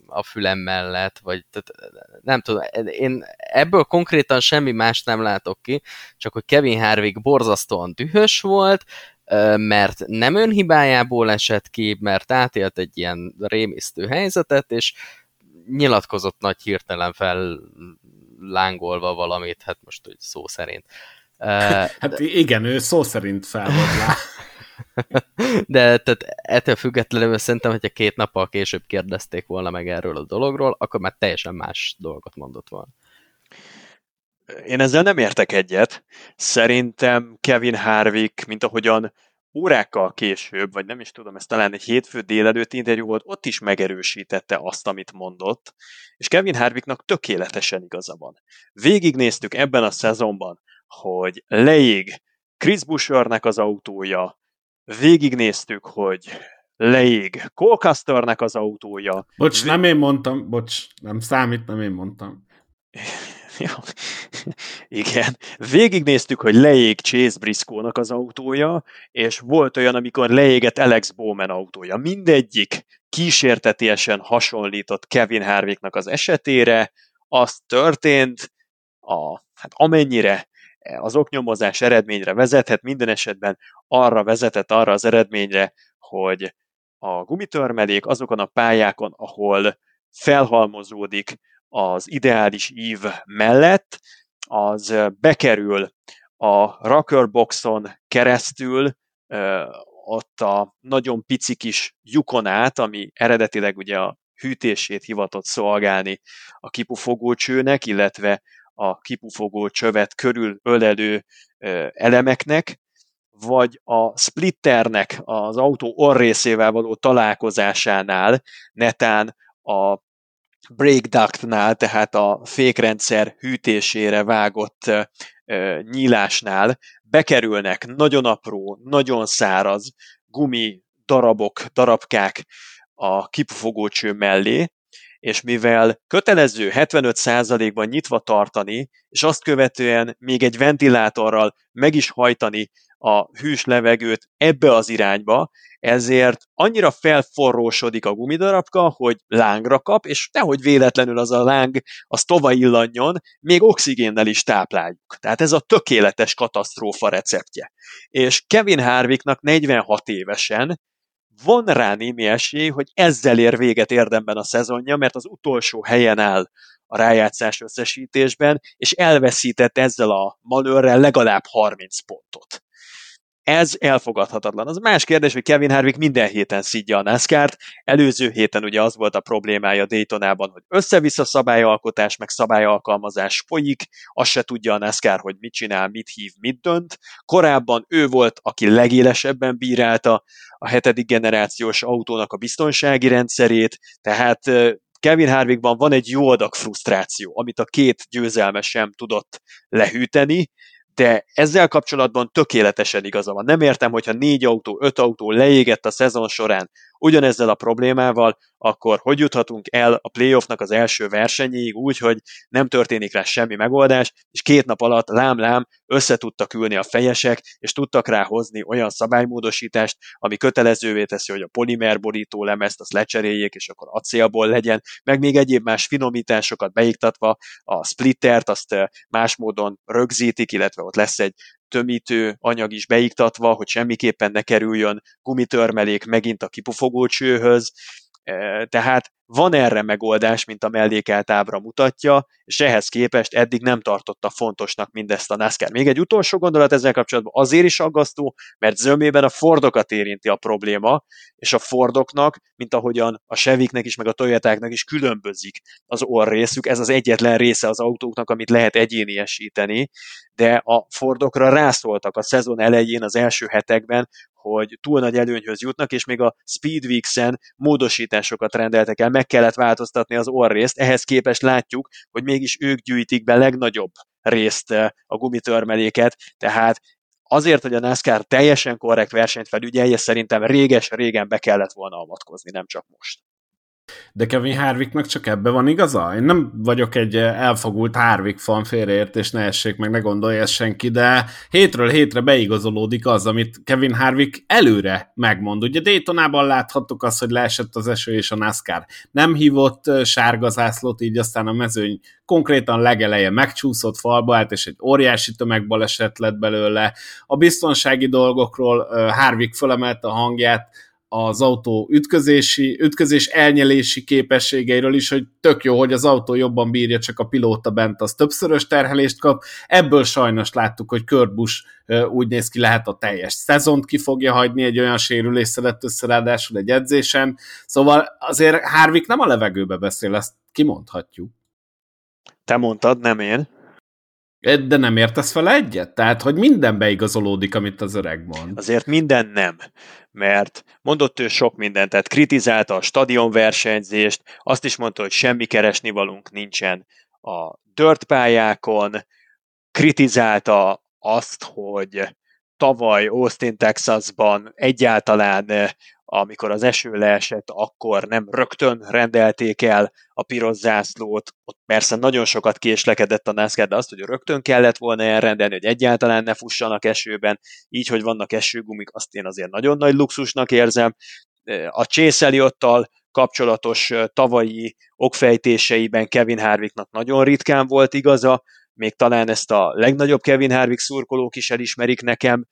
a fülem mellett, vagy tehát, nem tudom, én ebből konkrétan semmi más nem látok ki, csak hogy Kevin Harvick borzasztóan dühös volt, mert nem önhibájából esett ki, mert átélt egy ilyen rémisztő helyzetet, és nyilatkozott nagy hirtelen fel lángolva valamit, hát most hogy szó szerint. Hát igen, ő szó szerint fel volt. De tehát ettől függetlenül szerintem, hogyha két nappal később kérdezték volna meg erről a dologról, akkor már teljesen más dolgot mondott volna. Én ezzel nem értek egyet. Szerintem Kevin Harvick, mint ahogyan órákkal később, vagy nem is tudom, ez talán egy hétfő délelőtt interjú volt, ott is megerősítette azt, amit mondott, és Kevin Harvicknak tökéletesen igaza van. Végignéztük ebben a szezonban, hogy leég Chris Bushernek az autója, végignéztük, hogy leég Cole az autója. Bocs, nem én mondtam, bocs, nem számít, nem én mondtam. Ja. Igen. Végignéztük, hogy leég Chase Briscoe-nak az autója, és volt olyan, amikor leégett Alex Bowman autója. Mindegyik kísértetiesen hasonlított Kevin Harvicknak az esetére, az történt, a, hát amennyire az oknyomozás eredményre vezethet, minden esetben arra vezetett arra az eredményre, hogy a gumitörmelék azokon a pályákon, ahol felhalmozódik az ideális ív mellett, az bekerül a Rockerboxon keresztül ott a nagyon pici kis lyukon át, ami eredetileg ugye a hűtését hivatott szolgálni a kipufogócsőnek, illetve a kipufogó csövet körül ölelő elemeknek, vagy a splitternek az autó orrészével való találkozásánál, netán a brake ductnál, tehát a fékrendszer hűtésére vágott nyílásnál bekerülnek nagyon apró, nagyon száraz gumi darabok, darabkák a kipufogócső mellé, és mivel kötelező 75%-ban nyitva tartani, és azt követően még egy ventilátorral meg is hajtani a hűs levegőt ebbe az irányba, ezért annyira felforrósodik a gumidarabka, hogy lángra kap, és nehogy véletlenül az a láng az tova illanjon, még oxigénnel is tápláljuk. Tehát ez a tökéletes katasztrófa receptje. És Kevin Harvicknak 46 évesen van rá némi esély, hogy ezzel ér véget érdemben a szezonja, mert az utolsó helyen áll a rájátszás összesítésben, és elveszített ezzel a malőrrel legalább 30 pontot. Ez elfogadhatatlan. Az más kérdés, hogy Kevin Harvick minden héten szidja a NASCAR-t. Előző héten ugye az volt a problémája Daytonában, hogy össze-vissza szabályalkotás, meg szabályalkalmazás folyik, azt se tudja a NASCAR, hogy mit csinál, mit hív, mit dönt. Korábban ő volt, aki legélesebben bírálta a hetedik generációs autónak a biztonsági rendszerét, tehát Kevin Harvickban van egy jó adag frusztráció, amit a két győzelme sem tudott lehűteni, de ezzel kapcsolatban tökéletesen igaza van. Nem értem, hogyha négy autó, öt autó leégett a szezon során ugyanezzel a problémával, akkor hogy juthatunk el a playoffnak az első versenyéig úgy, hogy nem történik rá semmi megoldás, és két nap alatt lám-lám össze tudtak ülni a fejesek, és tudtak rá hozni olyan szabálymódosítást, ami kötelezővé teszi, hogy a polimerborító lemezt azt lecseréljék, és akkor acélból legyen, meg még egyéb más finomításokat beiktatva, a splittert azt eh, más módon rögzítik, illetve ott lesz egy tömítő anyag is beiktatva, hogy semmiképpen ne kerüljön gumitörmelék megint a kipufogócsőhöz, tehát van erre megoldás, mint a mellékelt ábra mutatja, és ehhez képest eddig nem tartotta fontosnak mindezt a NASCAR. Még egy utolsó gondolat ezzel kapcsolatban azért is aggasztó, mert zömében a Fordokat érinti a probléma, és a Fordoknak, mint ahogyan a Cheviknek is, meg a Toyotáknak is különbözik az orrészük, ez az egyetlen része az autóknak, amit lehet egyéniesíteni, de a Fordokra rászóltak a szezon elején, az első hetekben, hogy túl nagy előnyhöz jutnak, és még a Speedweeks-en módosításokat rendeltek el, meg kellett változtatni az orrészt, ehhez képest látjuk, hogy mégis ők gyűjtik be legnagyobb részt eh, a gumitörmeléket, tehát azért, hogy a NASCAR teljesen korrekt versenyt felügyelje, szerintem réges-régen be kellett volna avatkozni, nem csak most. De Kevin Harvicknak csak ebbe van igaza? Én nem vagyok egy elfogult Harvick fan félreértés, ne essék meg, ne gondolja senki, de hétről hétre beigazolódik az, amit Kevin Harvick előre megmond. Ugye Daytonában láthattuk azt, hogy leesett az eső és a NASCAR nem hívott sárga zászlót, így aztán a mezőny konkrétan legeleje megcsúszott falba állt, és egy óriási tömegbaleset lett belőle. A biztonsági dolgokról Harvick fölemelte a hangját, az autó ütközési, ütközés elnyelési képességeiről is, hogy tök jó, hogy az autó jobban bírja, csak a pilóta bent az többszörös terhelést kap. Ebből sajnos láttuk, hogy Kurt Busch úgy néz ki, lehet a teljes szezont ki fogja hagyni egy olyan sérülés szedett össze ráadásul egy edzésen. Szóval azért Harvick nem a levegőbe beszél, ezt kimondhatjuk. Te mondtad, nem én. De nem értesz fel egyet? Tehát, hogy minden beigazolódik, amit az öreg mond. Azért minden nem, mert mondott ő sok mindent, tehát kritizálta a stadionversenyzést, azt is mondta, hogy semmi keresnivalunk nincsen a dörtpályákon, kritizálta azt, hogy tavaly Austin, Texasban egyáltalán amikor az eső leesett, akkor nem rögtön rendelték el a piros zászlót, ott persze nagyon sokat késlekedett a NASCAR, de azt, hogy rögtön kellett volna elrendelni, hogy egyáltalán ne fussanak esőben, így, hogy vannak esőgumik, azt én azért nagyon nagy luxusnak érzem. A Chase kapcsolatos tavalyi okfejtéseiben Kevin Harvicknak nagyon ritkán volt igaza, még talán ezt a legnagyobb Kevin Harvick szurkolók is elismerik nekem,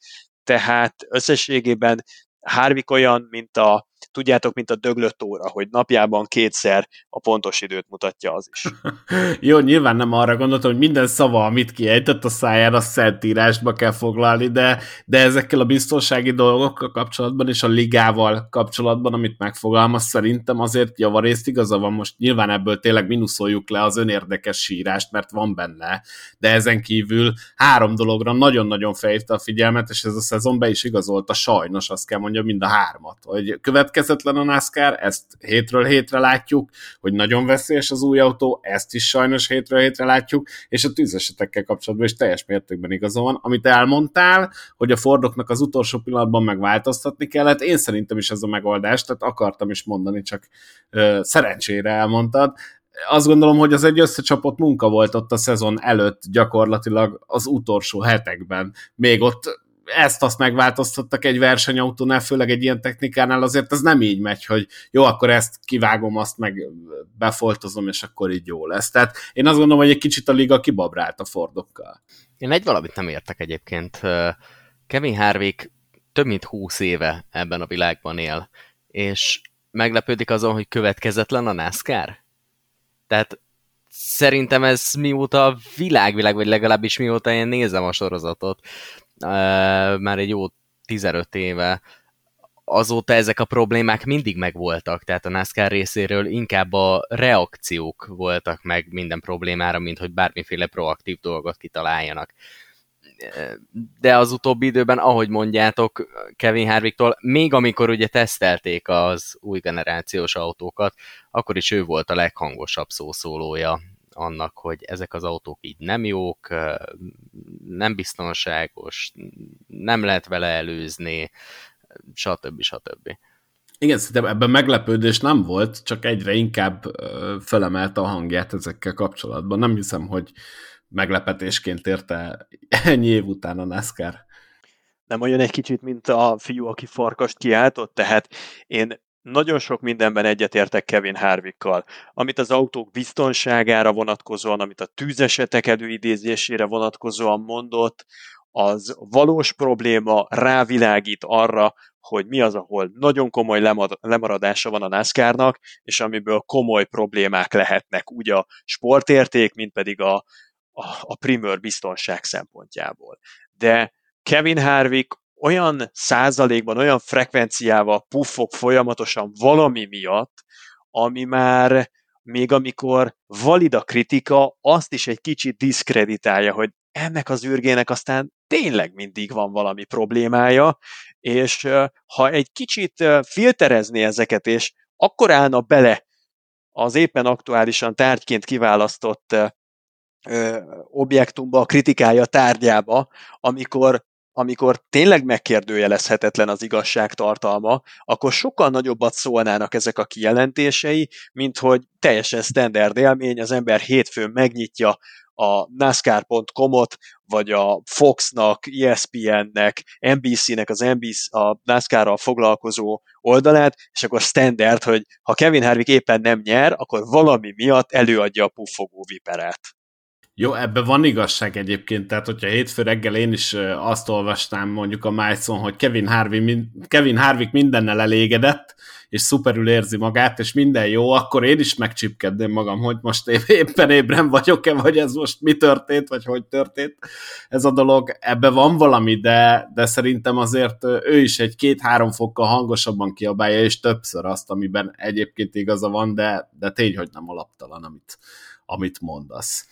tehát összességében Harvick olyan, mint a, tudjátok, mint a döglött óra, hogy napjában kétszer a pontos időt mutatja az is. Jó, nyilván nem arra gondoltam, hogy minden szava, amit kiejtett a száján, a szentírásba kell foglalni, de, de ezekkel a biztonsági dolgokkal kapcsolatban és a ligával kapcsolatban, amit megfogalmaz, szerintem azért javarészt igaza van, most nyilván ebből tényleg minuszoljuk le az önérdekes sírást, mert van benne, de ezen kívül három dologra nagyon-nagyon felhívta a figyelmet, és ez a szezon be is igazolta, sajnos azt kell mondjam, mondjam, mind a hármat. Hogy következetlen a NASCAR, ezt hétről hétre látjuk, hogy nagyon veszélyes az új autó, ezt is sajnos hétről hétre látjuk, és a tűzesetekkel kapcsolatban is teljes mértékben igaza van. Amit elmondtál, hogy a Fordoknak az utolsó pillanatban megváltoztatni kellett, én szerintem is ez a megoldás, tehát akartam is mondani, csak ö, szerencsére elmondtad azt gondolom, hogy az egy összecsapott munka volt ott a szezon előtt gyakorlatilag az utolsó hetekben. Még ott ezt-azt megváltoztattak egy versenyautónál, főleg egy ilyen technikánál, azért ez nem így megy, hogy jó, akkor ezt kivágom, azt meg befoltozom, és akkor így jó lesz. Tehát én azt gondolom, hogy egy kicsit a liga kibabrált a Fordokkal. Én egy valamit nem értek egyébként. Kevin Harvick több mint húsz éve ebben a világban él, és meglepődik azon, hogy következetlen a NASCAR? Tehát szerintem ez mióta világvilág, vagy legalábbis mióta én nézem a sorozatot, már egy jó 15 éve, azóta ezek a problémák mindig megvoltak, tehát a NASCAR részéről inkább a reakciók voltak meg minden problémára, mint hogy bármiféle proaktív dolgot kitaláljanak. De az utóbbi időben, ahogy mondjátok Kevin Harvicktól, még amikor ugye tesztelték az új generációs autókat, akkor is ő volt a leghangosabb szószólója annak, hogy ezek az autók így nem jók, nem biztonságos, nem lehet vele előzni, stb. stb. Igen, szerintem ebben meglepődés nem volt, csak egyre inkább felemelte a hangját ezekkel kapcsolatban. Nem hiszem, hogy meglepetésként érte ennyi év után a NASCAR. Nem olyan egy kicsit, mint a fiú, aki farkast kiáltott, tehát én nagyon sok mindenben egyetértek Kevin Harvickkal. Amit az autók biztonságára vonatkozóan, amit a tűzesetek előidézésére vonatkozóan mondott, az valós probléma rávilágít arra, hogy mi az, ahol nagyon komoly lemaradása van a NASCAR-nak, és amiből komoly problémák lehetnek, úgy a sportérték, mint pedig a, a, a primőr biztonság szempontjából. De Kevin Harvick olyan százalékban, olyan frekvenciával puffog folyamatosan valami miatt, ami már még amikor valid a kritika, azt is egy kicsit diszkreditálja, hogy ennek az űrgének aztán tényleg mindig van valami problémája, és ha egy kicsit filterezni ezeket, és akkor állna bele az éppen aktuálisan tárgyként kiválasztott objektumba, a kritikája tárgyába, amikor amikor tényleg megkérdőjelezhetetlen az igazság tartalma, akkor sokkal nagyobbat szólnának ezek a kijelentései, mint hogy teljesen standard élmény, az ember hétfőn megnyitja a NASCAR.com-ot, vagy a Foxnak, ESPN-nek, NBC-nek az NBC, a NASCAR-ral foglalkozó oldalát, és akkor standard, hogy ha Kevin Harvick éppen nem nyer, akkor valami miatt előadja a puffogó viperát. Jó, ebben van igazság egyébként, tehát hogyha hétfő reggel én is azt olvastam mondjuk a Májcon, hogy Kevin, Harvey, Kevin Harvick mindennel elégedett, és szuperül érzi magát, és minden jó, akkor én is megcsipkedném magam, hogy most éppen ébren vagyok-e, vagy ez most mi történt, vagy hogy történt ez a dolog. Ebbe van valami, de, de szerintem azért ő is egy két-három fokkal hangosabban kiabálja, és többször azt, amiben egyébként igaza van, de, de tény, hogy nem alaptalan, amit, amit mondasz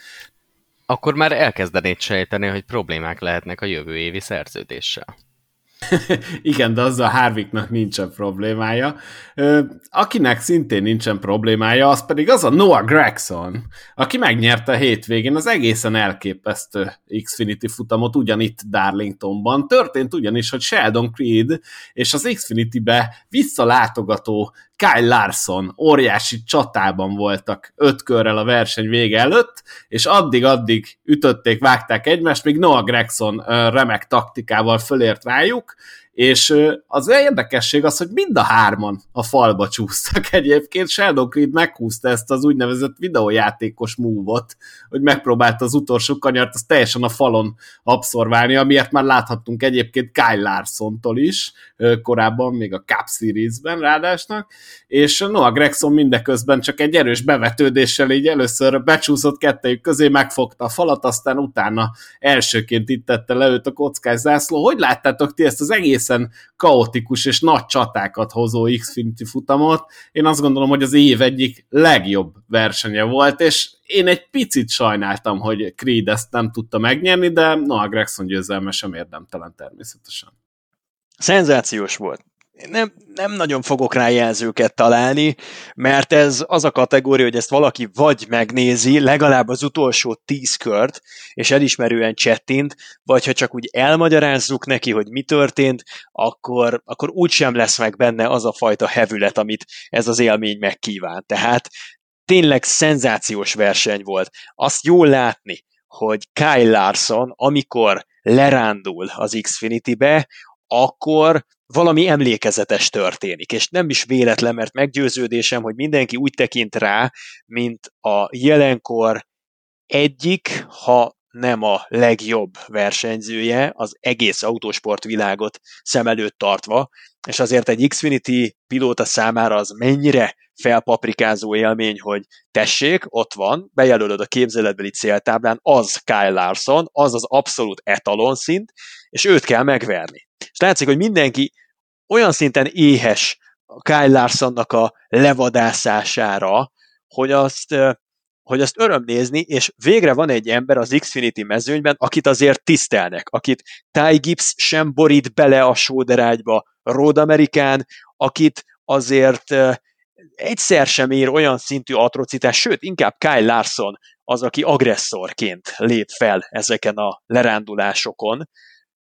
akkor már elkezdenéd sejteni, hogy problémák lehetnek a jövő évi szerződéssel. Igen, de azzal Harvicknak nincsen problémája. Akinek szintén nincsen problémája, az pedig az a Noah Gregson, aki megnyerte a hétvégén az egészen elképesztő Xfinity futamot ugyanitt Darlingtonban. Történt ugyanis, hogy Sheldon Creed és az Xfinity-be visszalátogató Kyle Larson óriási csatában voltak öt körrel a verseny vége előtt, és addig-addig ütötték, vágták egymást, míg Noah Gregson remek taktikával fölért rájuk, és az érdekesség az, hogy mind a hárman a falba csúsztak egyébként. Sheldon Creed meghúzta ezt az úgynevezett videójátékos move-ot, hogy megpróbálta az utolsó kanyart, azt teljesen a falon abszorválni, amiért már láthattunk egyébként Kyle Larson-tól is, korábban még a Cup Series-ben ráadásnak, és Noah Gregson mindeközben csak egy erős bevetődéssel így először becsúszott kettejük közé, megfogta a falat, aztán utána elsőként itt tette le őt a kockás zászló. Hogy láttátok ti ezt az egészen kaotikus és nagy csatákat hozó Xfinity futamot? Én azt gondolom, hogy az év egyik legjobb versenye volt, és én egy picit sajnáltam, hogy Creed ezt nem tudta megnyerni, de Noah Gregson győzelme sem érdemtelen természetesen. Szenzációs volt. Nem, nem nagyon fogok rá jelzőket találni, mert ez az a kategória, hogy ezt valaki vagy megnézi, legalább az utolsó tíz kört, és elismerően csettint, vagy ha csak úgy elmagyarázzuk neki, hogy mi történt, akkor, akkor úgysem lesz meg benne az a fajta hevület, amit ez az élmény megkíván. Tehát tényleg szenzációs verseny volt. Azt jól látni, hogy Kyle Larson, amikor lerándul az Xfinity-be, akkor valami emlékezetes történik, és nem is véletlen, mert meggyőződésem, hogy mindenki úgy tekint rá, mint a jelenkor egyik, ha nem a legjobb versenyzője az egész autósport világot szem előtt tartva, és azért egy Xfinity pilóta számára az mennyire felpaprikázó élmény, hogy tessék, ott van, bejelölöd a képzeletbeli céltáblán, az Kyle Larson, az az abszolút etalon szint, és őt kell megverni. És látszik, hogy mindenki olyan szinten éhes a Kyle Larsonnak a levadászására, hogy azt, hogy azt öröm nézni, és végre van egy ember az Xfinity mezőnyben, akit azért tisztelnek, akit Ty Gibbs sem borít bele a sóderágyba, Road Amerikán, akit azért egyszer sem ér olyan szintű atrocitás, sőt, inkább Kyle Larson az, aki agresszorként lép fel ezeken a lerándulásokon.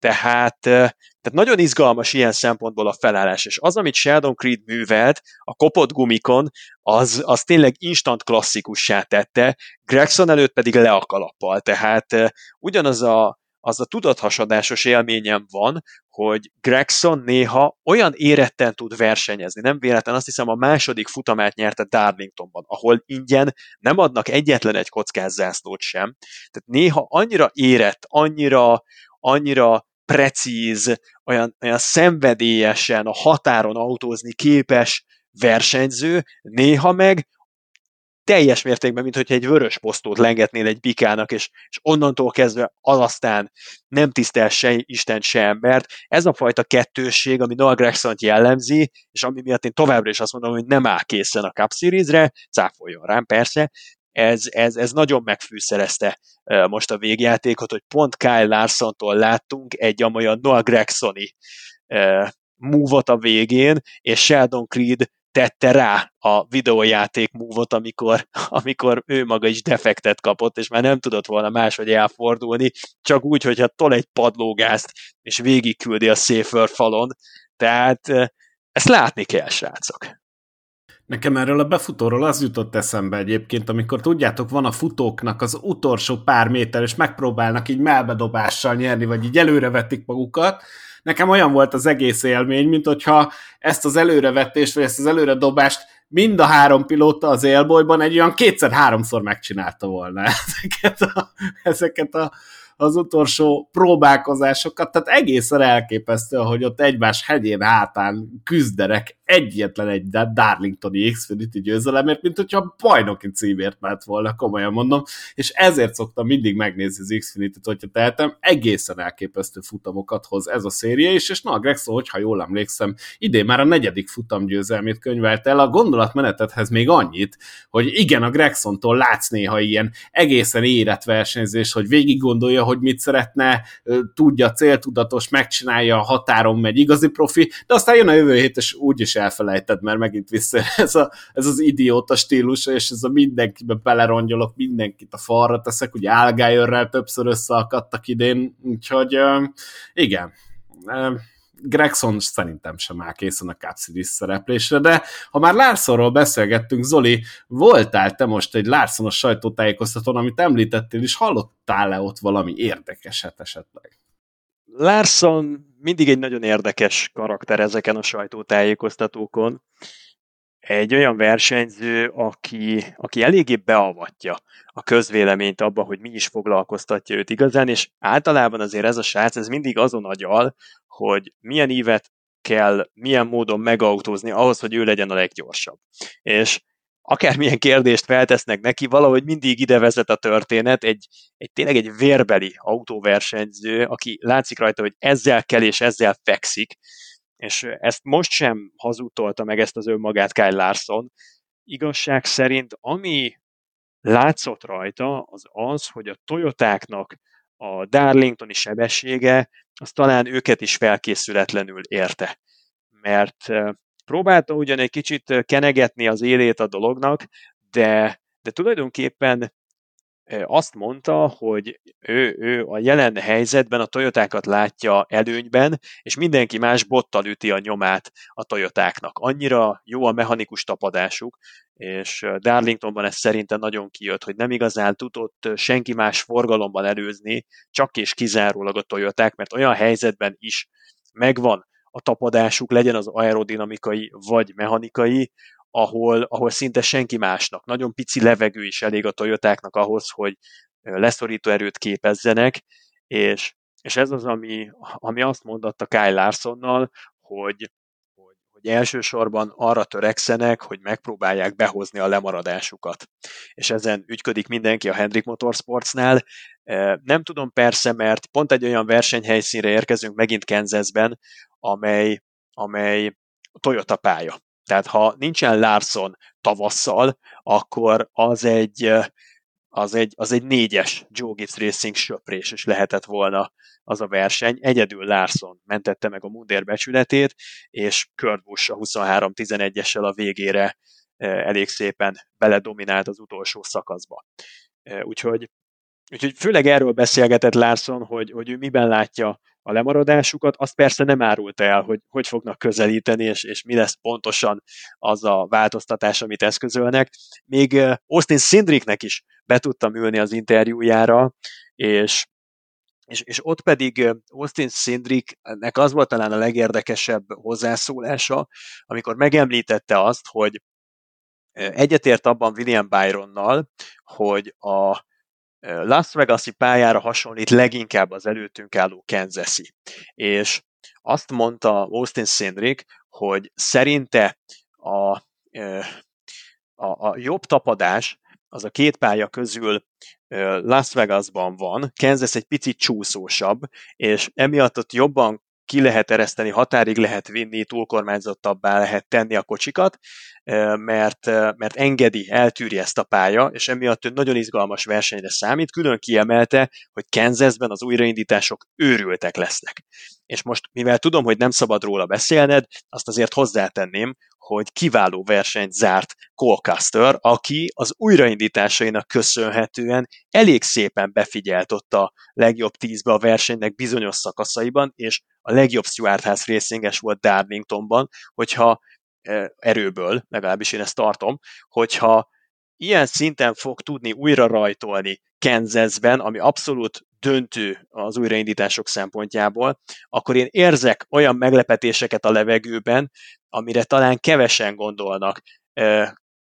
Tehát, tehát nagyon izgalmas ilyen szempontból a felállás, és az, amit Sheldon Creed művelt a kopott gumikon, az, az tényleg instant klasszikussá tette, Gregson előtt pedig le a kalappal, tehát ugyanaz a, az a tudathasadásos élményem van, hogy Gregson néha olyan éretten tud versenyezni. Nem véletlen, azt hiszem a második futamát nyerte Darlingtonban, ahol ingyen nem adnak egyetlen egy kockázzászlót sem. Tehát néha annyira érett, annyira, annyira precíz, olyan, olyan szenvedélyesen a határon autózni képes versenyző, néha meg teljes mértékben, mint hogyha egy vörös posztót lengetnél egy bikának, és, és onnantól kezdve aztán nem tisztel se Isten, se embert. Ez a fajta kettősség, ami Noah gregson jellemzi, és ami miatt én továbbra is azt mondom, hogy nem áll készen a Cup Series-re, cáfoljon rám persze, ez, ez, ez nagyon megfűszerezte most a végjátékot, hogy pont Kyle Larsontól láttunk egy amolyan Noah Gregsoni múvot a végén, és Sheldon Creed tette rá a videójáték múvot, amikor, amikor ő maga is defektet kapott, és már nem tudott volna máshogy elfordulni, csak úgy, hogyha tol egy padlógázt, és végigküldi a Safer falon. Tehát ezt látni kell, srácok. Nekem erről a befutóról az jutott eszembe egyébként, amikor tudjátok, van a futóknak az utolsó pár méter, és megpróbálnak így melbedobással nyerni, vagy így előrevetik magukat. Nekem olyan volt az egész élmény, mint hogyha ezt az előrevetést, vagy ezt az előredobást mind a három pilóta az élbolyban egy olyan kétszer-háromszor megcsinálta volna ezeket a, ezeket a az utolsó próbálkozásokat, tehát egészen elképesztő, hogy ott egymás hegyén hátán küzderek egyetlen egy Darlingtoni Xfinity győzelemért, mint hogyha bajnoki címért ment volna, komolyan mondom, és ezért szoktam mindig megnézni az Xfinity-t, hogyha tehetem, egészen elképesztő futamokat hoz ez a széria is, és na, Gregson, hogyha jól emlékszem, idén már a negyedik futam győzelmét könyvelt el, a gondolatmenetethez még annyit, hogy igen, a Gregsontól látsz néha ilyen egészen érett versenyzés, hogy végig gondolja, hogy mit szeretne, tudja, céltudatos, megcsinálja, a határon megy, igazi profi, de aztán jön a jövő hét, és úgyis elfelejted, mert megint vissza ez, a, ez az idióta stílus, és ez a mindenkibe belerongyolok, mindenkit a falra teszek, ugye Álgájörrel többször összeakadtak idén, úgyhogy igen, Gregson szerintem sem áll készen a Cup Series szereplésre, de ha már Larsonról beszélgettünk, Zoli, voltál te most egy Larsonos sajtótájékoztatón, amit említettél, és hallottál-e ott valami érdekeset esetleg? Larson mindig egy nagyon érdekes karakter ezeken a sajtótájékoztatókon. Egy olyan versenyző, aki, aki eléggé beavatja a közvéleményt abba, hogy mi is foglalkoztatja őt igazán, és általában azért ez a srác, ez mindig azon agyal, hogy milyen ívet kell, milyen módon megautózni ahhoz, hogy ő legyen a leggyorsabb. És akármilyen kérdést feltesznek neki, valahogy mindig ide vezet a történet, egy, egy tényleg egy vérbeli autóversenyző, aki látszik rajta, hogy ezzel kell és ezzel fekszik, és ezt most sem hazudtolta meg ezt az önmagát Kyle Larson. Igazság szerint, ami látszott rajta, az az, hogy a Toyotáknak a Darlingtoni sebessége, az talán őket is felkészületlenül érte. mert próbálta ugyan egy kicsit kenegetni az élét a dolognak, de, de tulajdonképpen azt mondta, hogy ő, ő a jelen helyzetben a Toyotákat látja előnyben, és mindenki más bottal üti a nyomát a Toyotáknak. Annyira jó a mechanikus tapadásuk, és Darlingtonban ez szerintem nagyon kijött, hogy nem igazán tudott senki más forgalomban előzni, csak és kizárólag a Toyoták, mert olyan helyzetben is megvan a tapadásuk, legyen az aerodinamikai vagy mechanikai, ahol, ahol szinte senki másnak. Nagyon pici levegő is elég a Toyotáknak ahhoz, hogy leszorító erőt képezzenek, és, és ez az, ami, ami azt mondatta Kyle Larsonnal, hogy, hogy, hogy elsősorban arra törekszenek, hogy megpróbálják behozni a lemaradásukat. És ezen ügyködik mindenki a Hendrik Motorsportsnál. Nem tudom persze, mert pont egy olyan versenyhelyszínre érkezünk megint Kansasben, amely, amely Toyota pálya. Tehát ha nincsen Larson tavasszal, akkor az egy, az egy, az egy négyes Joe Gibbs Racing söprés is lehetett volna az a verseny. Egyedül Larson mentette meg a Mundér becsületét, és Kurt Busch a 23-11-essel a végére elég szépen beledominált az utolsó szakaszba. Úgyhogy, úgyhogy főleg erről beszélgetett Larson, hogy, hogy ő miben látja a lemaradásukat, azt persze nem árulta el, hogy hogy fognak közelíteni, és, és mi lesz pontosan az a változtatás, amit eszközölnek. Még Austin Sindriknek is be tudtam ülni az interjújára, és és, és ott pedig Austin Sindriknek az volt talán a legérdekesebb hozzászólása, amikor megemlítette azt, hogy egyetért abban William Byronnal, hogy a Las Vegas-i pályára hasonlít leginkább az előttünk álló Kansas-i. És azt mondta Austin Sindrick, hogy szerinte a, a, a jobb tapadás az a két pálya közül Las Vegasban van, Kansas egy picit csúszósabb, és emiatt ott jobban ki lehet ereszteni, határig lehet vinni, túlkormányzottabbá lehet tenni a kocsikat, mert, mert engedi, eltűri ezt a pálya, és emiatt ő nagyon izgalmas versenyre számít. Külön kiemelte, hogy Kansasben az újraindítások őrültek lesznek. És most, mivel tudom, hogy nem szabad róla beszélned, azt azért hozzátenném, hogy kiváló versenyt zárt Colcaster, aki az újraindításainak köszönhetően elég szépen befigyelt ott a legjobb tízbe a versenynek bizonyos szakaszaiban, és a legjobb Stuart House racinges volt Darlingtonban, hogyha erőből, legalábbis én ezt tartom, hogyha ilyen szinten fog tudni újra rajtolni Kansasben, ami abszolút döntő az újraindítások szempontjából, akkor én érzek olyan meglepetéseket a levegőben, amire talán kevesen gondolnak.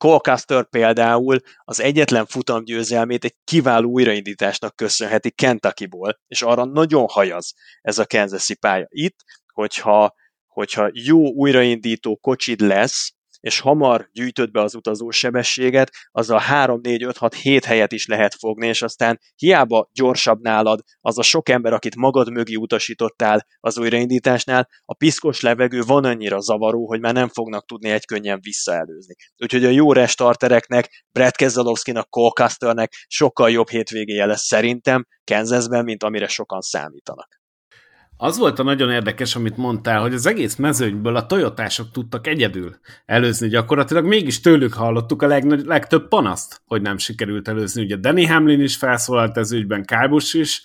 Colcaster például az egyetlen futamgyőzelmét egy kiváló újraindításnak köszönheti Kentuckyból, és arra nagyon hajaz ez a Kansas pálya. Itt, hogyha hogyha jó újraindító kocsid lesz, és hamar gyűjtöd be az utazó sebességet, az a 3, 4, 5, 6, 7 helyet is lehet fogni, és aztán hiába gyorsabb nálad az a sok ember, akit magad mögé utasítottál az újraindításnál, a piszkos levegő van annyira zavaró, hogy már nem fognak tudni egy könnyen visszaelőzni. Úgyhogy a jó restartereknek, Brad Keselowski-nak, Cole sokkal jobb hétvégéje lesz szerintem Kansasben, mint amire sokan számítanak. Az volt a nagyon érdekes, amit mondtál, hogy az egész mezőnyből a Toyotások tudtak egyedül előzni gyakorlatilag, mégis tőlük hallottuk a legnagy, legtöbb panaszt, hogy nem sikerült előzni. Ugye Danny Hamlin is felszólalt ez ügyben, Kábus is,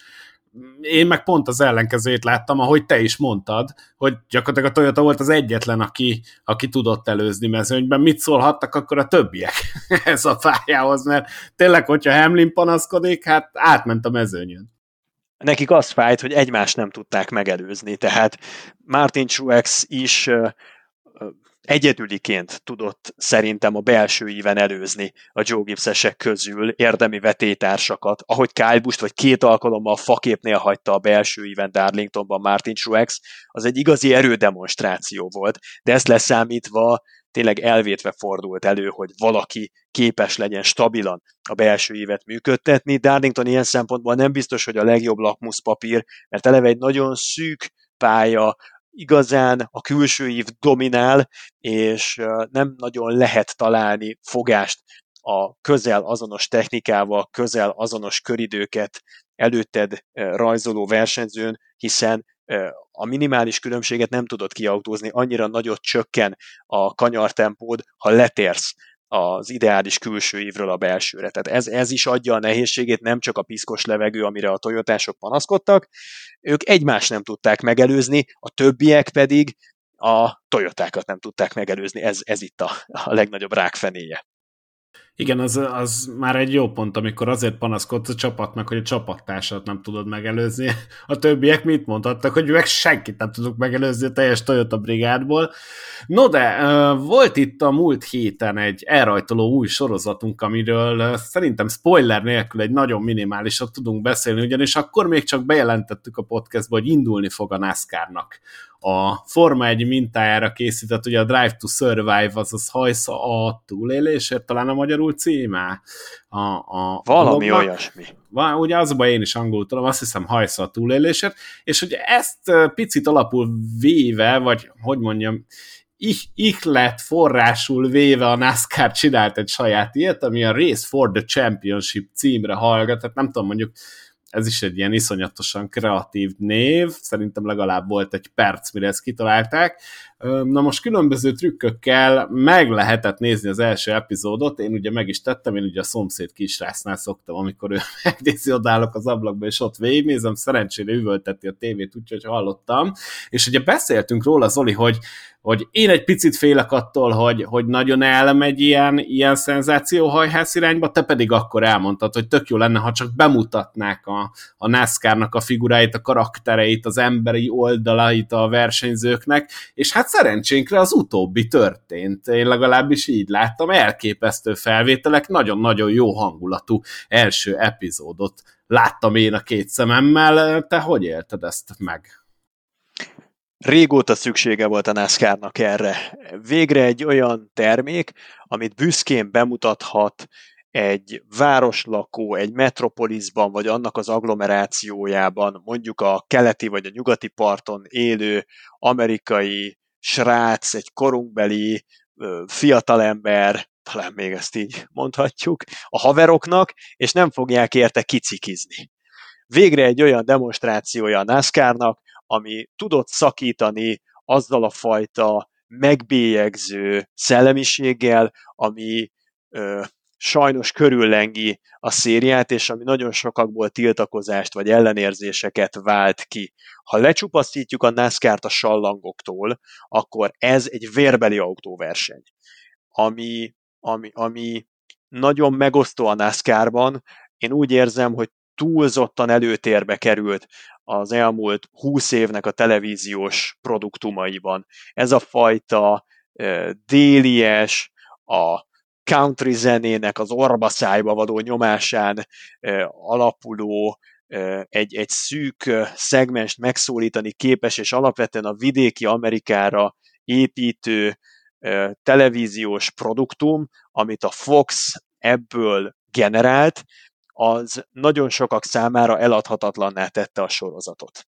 én meg pont az ellenkezőjét láttam, ahogy te is mondtad, hogy gyakorlatilag a Toyota volt az egyetlen, aki, aki tudott előzni mezőnyben. Mit szólhattak akkor a többiek ez a pályához, mert tényleg, hogyha Hamlin panaszkodik, hát átment a mezőnyön nekik az fájt, hogy egymást nem tudták megelőzni, tehát Martin Truex is egyedüliként tudott szerintem a belső íven előzni a Joe Gibbs-esek közül érdemi vetétársakat, ahogy Kyle Busch vagy két alkalommal faképnél hagyta a belső íven Darlingtonban Martin Truex, az egy igazi erődemonstráció volt, de ezt leszámítva tényleg elvétve fordult elő, hogy valaki képes legyen stabilan a belső évet működtetni. Darlington ilyen szempontból nem biztos, hogy a legjobb lakmuszpapír, mert eleve egy nagyon szűk pálya, igazán a külső év dominál, és nem nagyon lehet találni fogást a közel azonos technikával, közel azonos köridőket előtted rajzoló versenyzőn, hiszen a minimális különbséget nem tudod kiautózni, annyira nagyot csökken a kanyartempód, ha letérsz az ideális külső ívről a belsőre. Tehát ez, ez is adja a nehézségét, nem csak a piszkos levegő, amire a toyotások panaszkodtak, ők egymást nem tudták megelőzni, a többiek pedig a Toyotákat nem tudták megelőzni, ez, ez itt a, a legnagyobb rákfenéje. Igen, az, az már egy jó pont, amikor azért panaszkodsz a csapatnak, hogy a csapattársat nem tudod megelőzni. A többiek mit mondhattak, hogy meg senkit nem tudok megelőzni a teljes Toyota brigádból. No de, volt itt a múlt héten egy elrajtoló új sorozatunk, amiről szerintem spoiler nélkül egy nagyon minimálisat tudunk beszélni, ugyanis akkor még csak bejelentettük a podcastba, hogy indulni fog a NASCAR-nak a Forma 1 mintájára készített, ugye a Drive to Survive, azaz hajsza a túlélésért, talán a magyarul címe. A, a Valami a olyasmi. Ugye azban én is angolul tudom, azt hiszem hajsza a túlélésért, és ugye ezt picit alapul véve, vagy hogy mondjam, ich, lett forrásul véve a NASCAR csinált egy saját ilyet, ami a Race for the Championship címre hallgat, tehát nem tudom, mondjuk ez is egy ilyen iszonyatosan kreatív név, szerintem legalább volt egy perc, mire ezt kitalálták. Na most különböző trükkökkel meg lehetett nézni az első epizódot, én ugye meg is tettem, én ugye a szomszéd kisrásznál szoktam, amikor ő megnézi, odállok az ablakba, és ott végignézem, szerencsére üvölteti a tévét, úgyhogy hallottam, és ugye beszéltünk róla, Zoli, hogy hogy én egy picit félek attól, hogy, hogy nagyon elmegy ilyen, ilyen szenzációhajház irányba, te pedig akkor elmondtad, hogy tök jó lenne, ha csak bemutatnák a, a NASCAR-nak a figuráit, a karaktereit, az emberi oldalait a versenyzőknek, és hát szerencsénkre az utóbbi történt. Én legalábbis így láttam, elképesztő felvételek, nagyon-nagyon jó hangulatú első epizódot láttam én a két szememmel. Te hogy élted ezt meg? Régóta szüksége volt a NASCAR-nak erre. Végre egy olyan termék, amit büszkén bemutathat egy városlakó, egy metropolisban, vagy annak az agglomerációjában, mondjuk a keleti vagy a nyugati parton élő amerikai srác, egy korunkbeli fiatalember, talán még ezt így mondhatjuk, a haveroknak, és nem fogják érte kicikizni. Végre egy olyan demonstrációja a NASCAR-nak, ami tudott szakítani azzal a fajta megbélyegző szellemiséggel, ami sajnos körüllengi a szériát, és ami nagyon sokakból tiltakozást vagy ellenérzéseket vált ki. Ha lecsupaszítjuk a NASCAR-t a sallangoktól, akkor ez egy vérbeli autóverseny, ami, ami, ami nagyon megosztó a NASCAR-ban. Én úgy érzem, hogy túlzottan előtérbe került az elmúlt húsz évnek a televíziós produktumaiban. Ez a fajta délies, a country zenének az orba szájba vadó nyomásán alapuló egy, egy szűk szegmest megszólítani képes, és alapvetően a vidéki Amerikára építő televíziós produktum, amit a Fox ebből generált, az nagyon sokak számára eladhatatlanná tette a sorozatot.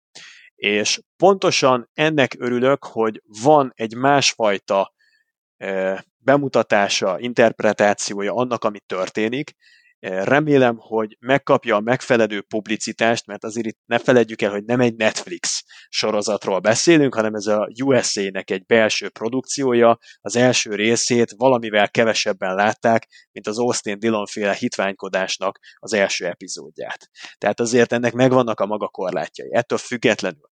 És pontosan ennek örülök, hogy van egy másfajta bemutatása, interpretációja annak, ami történik, Remélem, hogy megkapja a megfelelő publicitást, mert azért itt ne feledjük el, hogy nem egy Netflix sorozatról beszélünk, hanem ez a USA-nek egy belső produkciója. Az első részét valamivel kevesebben látták, mint az Austin Dillon féle hitványkodásnak az első epizódját. Tehát azért ennek megvannak a maga korlátjai. Ettől függetlenül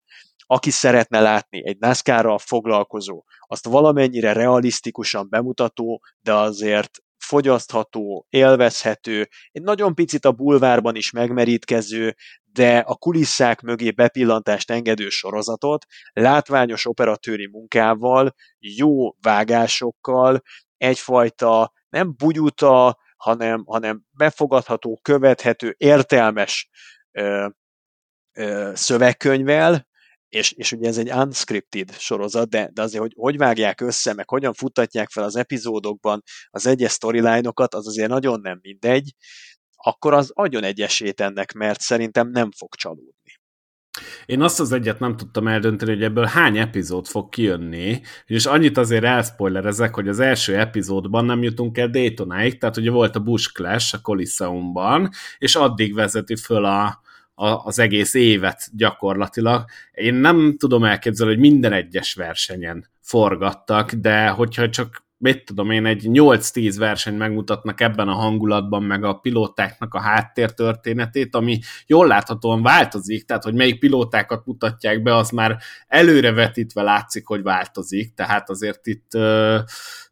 aki szeretne látni egy NASCAR-ral foglalkozó, azt valamennyire realisztikusan bemutató, de azért fogyasztható, élvezhető, egy nagyon picit a bulvárban is megmerítkező, de a kulisszák mögé bepillantást engedő sorozatot látványos operatőri munkával, jó vágásokkal, egyfajta nem bugyuta, hanem, hanem befogadható, követhető, értelmes ö, ö, szövegkönyvvel, és, és ugye ez egy unscripted sorozat, de, de azért, hogy hogy vágják össze, meg hogyan futtatják fel az epizódokban az egyes storyline-okat, az azért nagyon nem mindegy, akkor az adjon egy esélyt ennek, mert szerintem nem fog csalódni. Én azt az egyet nem tudtam eldönteni, hogy ebből hány epizód fog kijönni, és annyit azért elszpoilerezek, hogy az első epizódban nem jutunk el Daytonáig, tehát ugye volt a Bush Clash a Coliseumban, és addig vezeti föl a, az egész évet gyakorlatilag. Én nem tudom elképzelni, hogy minden egyes versenyen forgattak, de hogyha csak mit tudom én, egy 8-10 versenyt megmutatnak ebben a hangulatban, meg a pilótáknak a háttértörténetét, ami jól láthatóan változik, tehát hogy melyik pilótákat mutatják be, az már előrevetítve látszik, hogy változik, tehát azért itt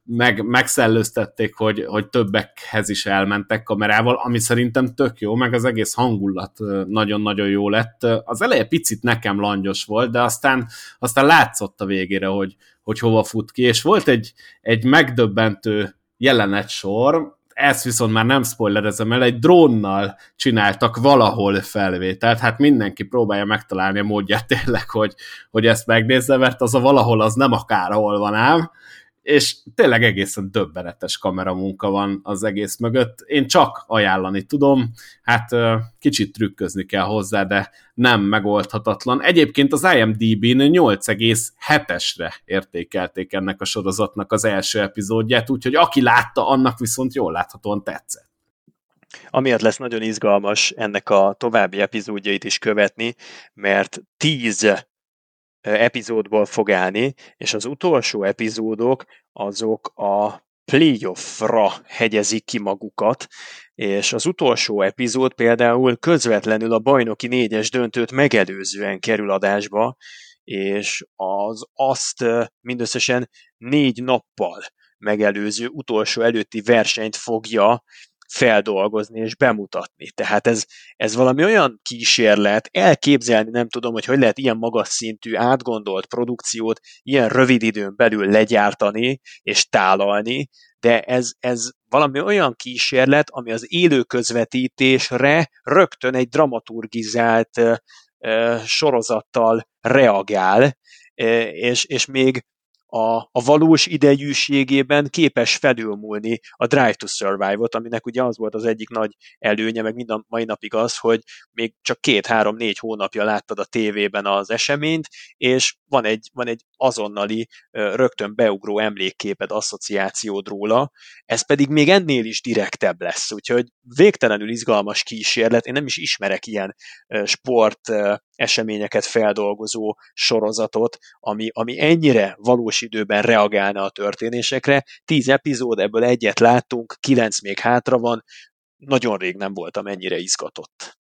meg, megszellőztették, hogy, hogy többekhez is elmentek kamerával, ami szerintem tök jó, meg az egész hangulat nagyon-nagyon jó lett. Az eleje picit nekem langyos volt, de aztán, aztán látszott a végére, hogy, hogy hova fut ki, és volt egy, egy megdöbbentő jelenet sor, ezt viszont már nem spoilerezem el, egy drónnal csináltak valahol felvételt, hát mindenki próbálja megtalálni a módját tényleg, hogy, hogy ezt megnézze, mert az a valahol az nem akárhol van ám, és tényleg egészen döbbenetes kameramunka van az egész mögött. Én csak ajánlani tudom, hát kicsit trükközni kell hozzá, de nem megoldhatatlan. Egyébként az IMDb-n 8,7-esre értékelték ennek a sorozatnak az első epizódját, úgyhogy aki látta, annak viszont jól láthatóan tetszett. Amiatt lesz nagyon izgalmas ennek a további epizódjait is követni, mert 10 epizódból fog állni, és az utolsó epizódok azok a playoffra hegyezik ki magukat, és az utolsó epizód például közvetlenül a bajnoki négyes döntőt megelőzően kerül adásba, és az azt mindösszesen négy nappal megelőző utolsó előtti versenyt fogja feldolgozni és bemutatni. Tehát ez, ez valami olyan kísérlet, elképzelni nem tudom, hogy hogy lehet ilyen magas szintű, átgondolt produkciót ilyen rövid időn belül legyártani és tálalni, de ez, ez valami olyan kísérlet, ami az élő közvetítésre rögtön egy dramaturgizált uh, sorozattal reagál, és, és még a, a valós idejűségében képes felülmúlni a Drive to Survive-ot, aminek ugye az volt az egyik nagy előnye, meg mind a mai napig az, hogy még csak két-három-négy hónapja láttad a tévében az eseményt, és van egy, van egy azonnali, rögtön beugró emlékképed, asszociációd róla, ez pedig még ennél is direktebb lesz, úgyhogy végtelenül izgalmas kísérlet, én nem is ismerek ilyen sport eseményeket feldolgozó sorozatot, ami, ami ennyire valós időben reagálna a történésekre. Tíz epizód, ebből egyet láttunk, kilenc még hátra van, nagyon rég nem voltam ennyire izgatott.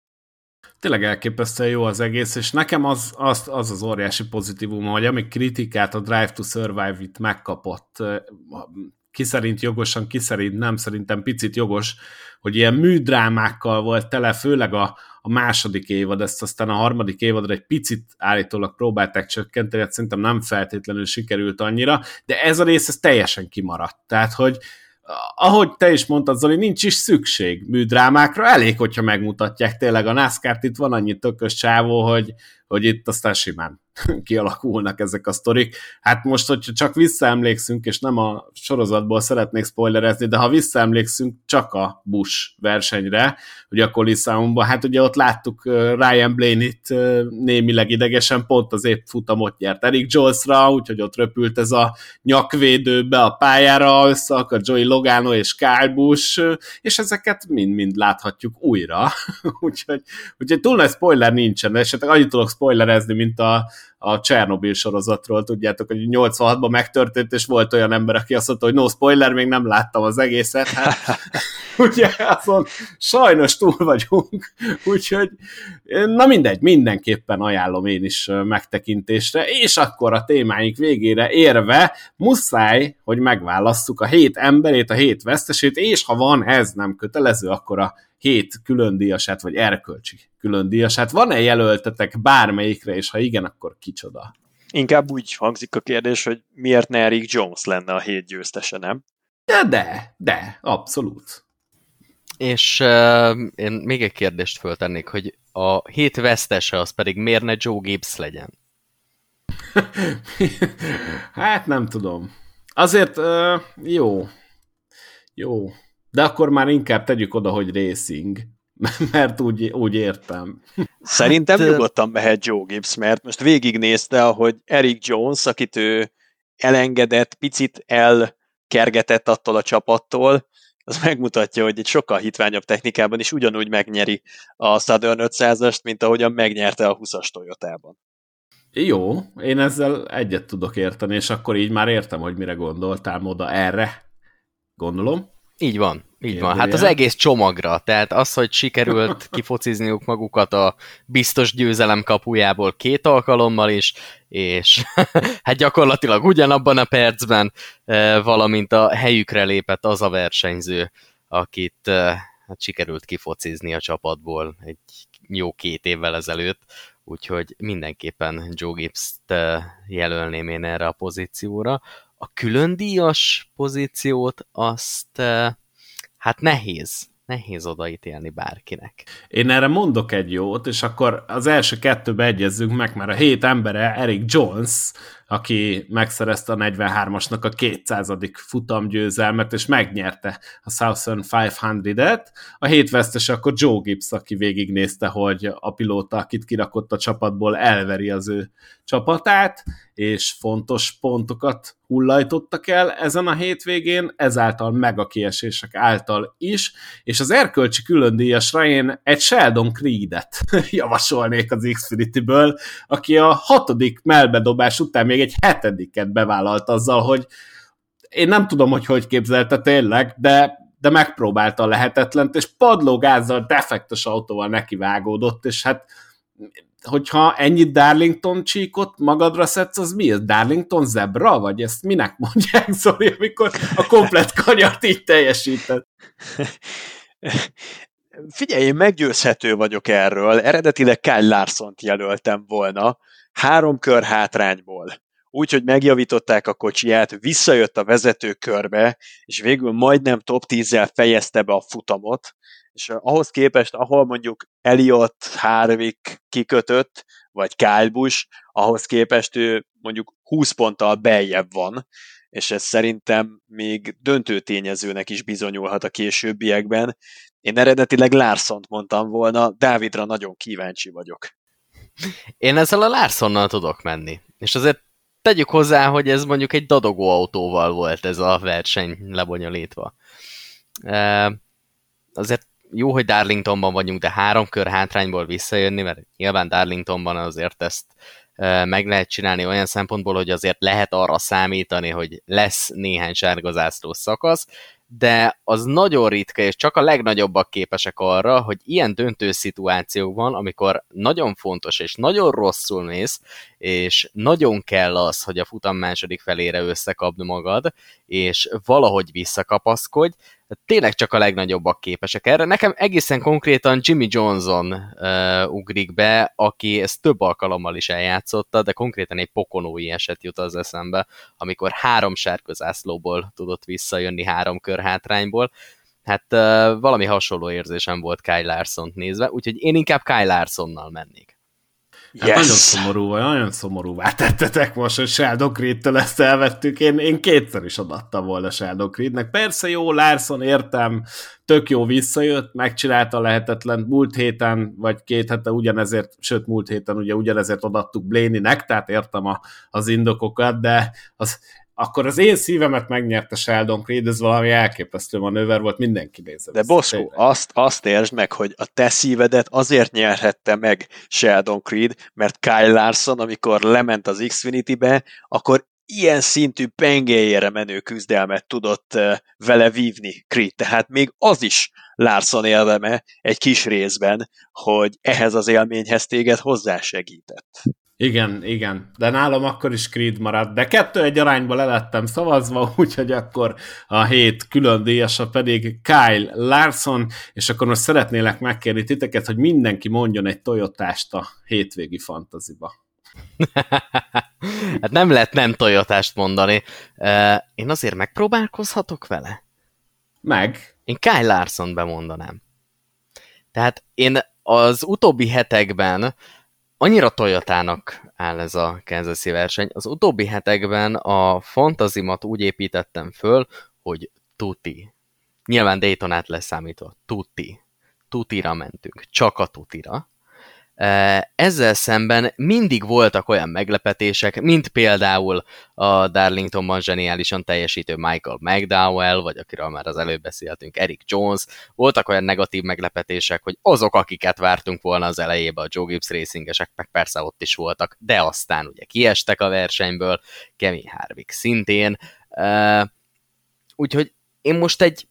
Tényleg elképesztően jó az egész, és nekem az az, az, az óriási pozitívum, hogy amíg kritikát a Drive to Survive itt megkapott, ki szerint jogosan, ki szerint nem, szerintem picit jogos, hogy ilyen műdrámákkal volt tele, főleg a, a második évad, ezt aztán a harmadik évadra egy picit állítólag próbálták csökkenteni, hát szerintem nem feltétlenül sikerült annyira, de ez a rész ez teljesen kimaradt. Tehát, hogy ahogy te is mondtad, Zoli, nincs is szükség műdrámákra, elég, hogyha megmutatják tényleg a NASCAR-t, itt van annyi tökös csávó, hogy, hogy itt aztán simán kialakulnak ezek a sztorik. Hát most, hogyha csak visszaemlékszünk, és nem a sorozatból szeretnék spoilerezni, de ha visszaemlékszünk csak a Bush versenyre, ugye a Coliseumban, hát ugye ott láttuk Ryan Blaney-t némileg idegesen, pont az épp futamot nyert Eric Jolesra, úgyhogy ott röpült ez a nyakvédőbe a pályára, összeakad Joey Logano és Kyle Busch, és ezeket mind-mind láthatjuk újra. úgyhogy, úgyhogy túl nagy spoiler nincsen, esetleg annyit tudok spoilerezni, mint a a Csernobil sorozatról, tudjátok, hogy 86-ban megtörtént, és volt olyan ember, aki azt mondta, hogy no spoiler, még nem láttam az egészet, hát ugye azon sajnos túl vagyunk, úgyhogy na mindegy, mindenképpen ajánlom én is megtekintésre, és akkor a témáink végére érve muszáj, hogy megválasszuk a hét emberét, a hét vesztesét, és ha van ez nem kötelező, akkor a hét külön díjasát, vagy erkölcsi külön díjasát. Van-e jelöltetek bármelyikre, és ha igen, akkor kicsoda? Inkább úgy hangzik a kérdés, hogy miért ne Eric Jones lenne a hét győztese, nem? De, de, de, abszolút. És uh, én még egy kérdést föltennék, hogy a hét vesztese az pedig miért ne Joe Gibbs legyen? hát nem tudom. Azért uh, jó. Jó. De akkor már inkább tegyük oda, hogy racing, mert úgy, úgy értem. Szerintem hát, nyugodtan mehet Joe Gibbs, mert most végignézte, ahogy Eric Jones, akit ő elengedett, picit elkergetett attól a csapattól, az megmutatja, hogy egy sokkal hitványabb technikában is ugyanúgy megnyeri a Southern 500-ast, mint ahogyan megnyerte a 20-as Toyotában. Jó, én ezzel egyet tudok érteni, és akkor így már értem, hogy mire gondoltál oda erre. Gondolom. Így van, így van. Hát az egész csomagra, tehát az, hogy sikerült kifocizniuk magukat a biztos győzelem kapujából két alkalommal is, és hát gyakorlatilag ugyanabban a percben, eh, valamint a helyükre lépett az a versenyző, akit eh, hát sikerült kifocizni a csapatból egy jó két évvel ezelőtt, úgyhogy mindenképpen Joe Gibbs-t eh, jelölném én erre a pozícióra. A külön díjas pozíciót azt hát nehéz, nehéz odaítélni bárkinek. Én erre mondok egy jót, és akkor az első kettőbe egyezzünk meg, mert a hét embere Eric Jones, aki megszerezte a 43-asnak a 200. futamgyőzelmet, és megnyerte a Southern 500-et. A hét vesztes akkor Joe Gibbs, aki végignézte, hogy a pilóta, akit kirakott a csapatból, elveri az ő csapatát, és fontos pontokat hullajtottak el ezen a hétvégén, ezáltal meg a kiesések által is, és az erkölcsi különdíjasra én egy Sheldon Creed-et javasolnék az Xfinity-ből, aki a hatodik melbedobás után még egy hetediket bevállalt azzal, hogy én nem tudom, hogy hogy képzelte tényleg, de, de megpróbálta a lehetetlent, és padlógázzal, defektes autóval nekivágódott, és hát hogyha ennyi Darlington csíkot magadra szedsz, az mi ez? Darlington zebra? Vagy ezt minek mondják, Zoli, amikor a komplet kanyart így teljesített? Figyelj, én meggyőzhető vagyok erről. Eredetileg Kyle larson jelöltem volna, három kör hátrányból. Úgyhogy megjavították a kocsiját, visszajött a vezető körbe, és végül majdnem top 10-zel fejezte be a futamot, és ahhoz képest, ahol mondjuk Elliot, Harvick kikötött, vagy Kyle Busch, ahhoz képest ő mondjuk 20 ponttal beljebb van, és ez szerintem még döntő tényezőnek is bizonyulhat a későbbiekben. Én eredetileg Larsont mondtam volna, Dávidra nagyon kíváncsi vagyok. Én ezzel a Larsonnal tudok menni. És azért tegyük hozzá, hogy ez mondjuk egy dadogó autóval volt ez a verseny lebonyolítva. Azért jó, hogy Darlingtonban vagyunk, de három kör hátrányból visszajönni, mert nyilván Darlingtonban azért ezt meg lehet csinálni olyan szempontból, hogy azért lehet arra számítani, hogy lesz néhány sárgazászló szakasz, de az nagyon ritka, és csak a legnagyobbak képesek arra, hogy ilyen döntő szituációkban, amikor nagyon fontos és nagyon rosszul mész, és nagyon kell az, hogy a futam második felére összekapd magad, és valahogy visszakapaszkodj, tényleg csak a legnagyobbak képesek erre. Nekem egészen konkrétan Jimmy Johnson uh, ugrik be, aki ezt több alkalommal is eljátszotta, de konkrétan egy pokonói eset jut az eszembe, amikor három sárközászlóból tudott visszajönni három kör hátrányból. Hát uh, valami hasonló érzésem volt Kyle larson nézve, úgyhogy én inkább Kyle Larsonnal mennék. Hát yes. nagyon szomorú, nagyon szomorúvá tettetek most, hogy Sheldon Creed-től ezt elvettük. Én, én kétszer is adattam volna Sheldon Creednek. Persze jó, Larson értem, tök jó visszajött, megcsinálta lehetetlen múlt héten, vagy két hete ugyanezért, sőt múlt héten ugye ugyanezért adattuk Blaney-nek, tehát értem a, az indokokat, de az akkor az én szívemet megnyerte Sheldon Creed, ez valami elképesztő manőver volt, mindenki nézze. De Boszkó, azt, azt értsd meg, hogy a te szívedet azért nyerhette meg Sheldon Creed, mert Kyle Larson, amikor lement az Xfinity-be, akkor ilyen szintű pengéjére menő küzdelmet tudott uh, vele vívni Creed. Tehát még az is Larson élveme egy kis részben, hogy ehhez az élményhez téged hozzásegített. Igen, igen, de nálam akkor is Creed maradt, de kettő egy arányba lelettem szavazva, úgyhogy akkor a hét külön díjasa pedig Kyle Larson, és akkor most szeretnélek megkérni titeket, hogy mindenki mondjon egy Toyotást a hétvégi fantaziba. hát nem lehet nem Toyotást mondani. Én azért megpróbálkozhatok vele? Meg. Én Kyle Larson bemondanám. Tehát én az utóbbi hetekben annyira Toyotának áll ez a kansas verseny. Az utóbbi hetekben a fantazimat úgy építettem föl, hogy tuti. Nyilván Daytonát leszámítva. Tuti. Tutira mentünk. Csak a tutira. Ezzel szemben mindig voltak olyan meglepetések, mint például a Darlingtonban zseniálisan teljesítő Michael McDowell, vagy akiről már az előbb beszéltünk, Eric Jones. Voltak olyan negatív meglepetések, hogy azok, akiket vártunk volna az elejébe, a Joe Gibbs racingesek, meg persze ott is voltak, de aztán ugye kiestek a versenyből, Kevin Harvick szintén. Úgyhogy én most egy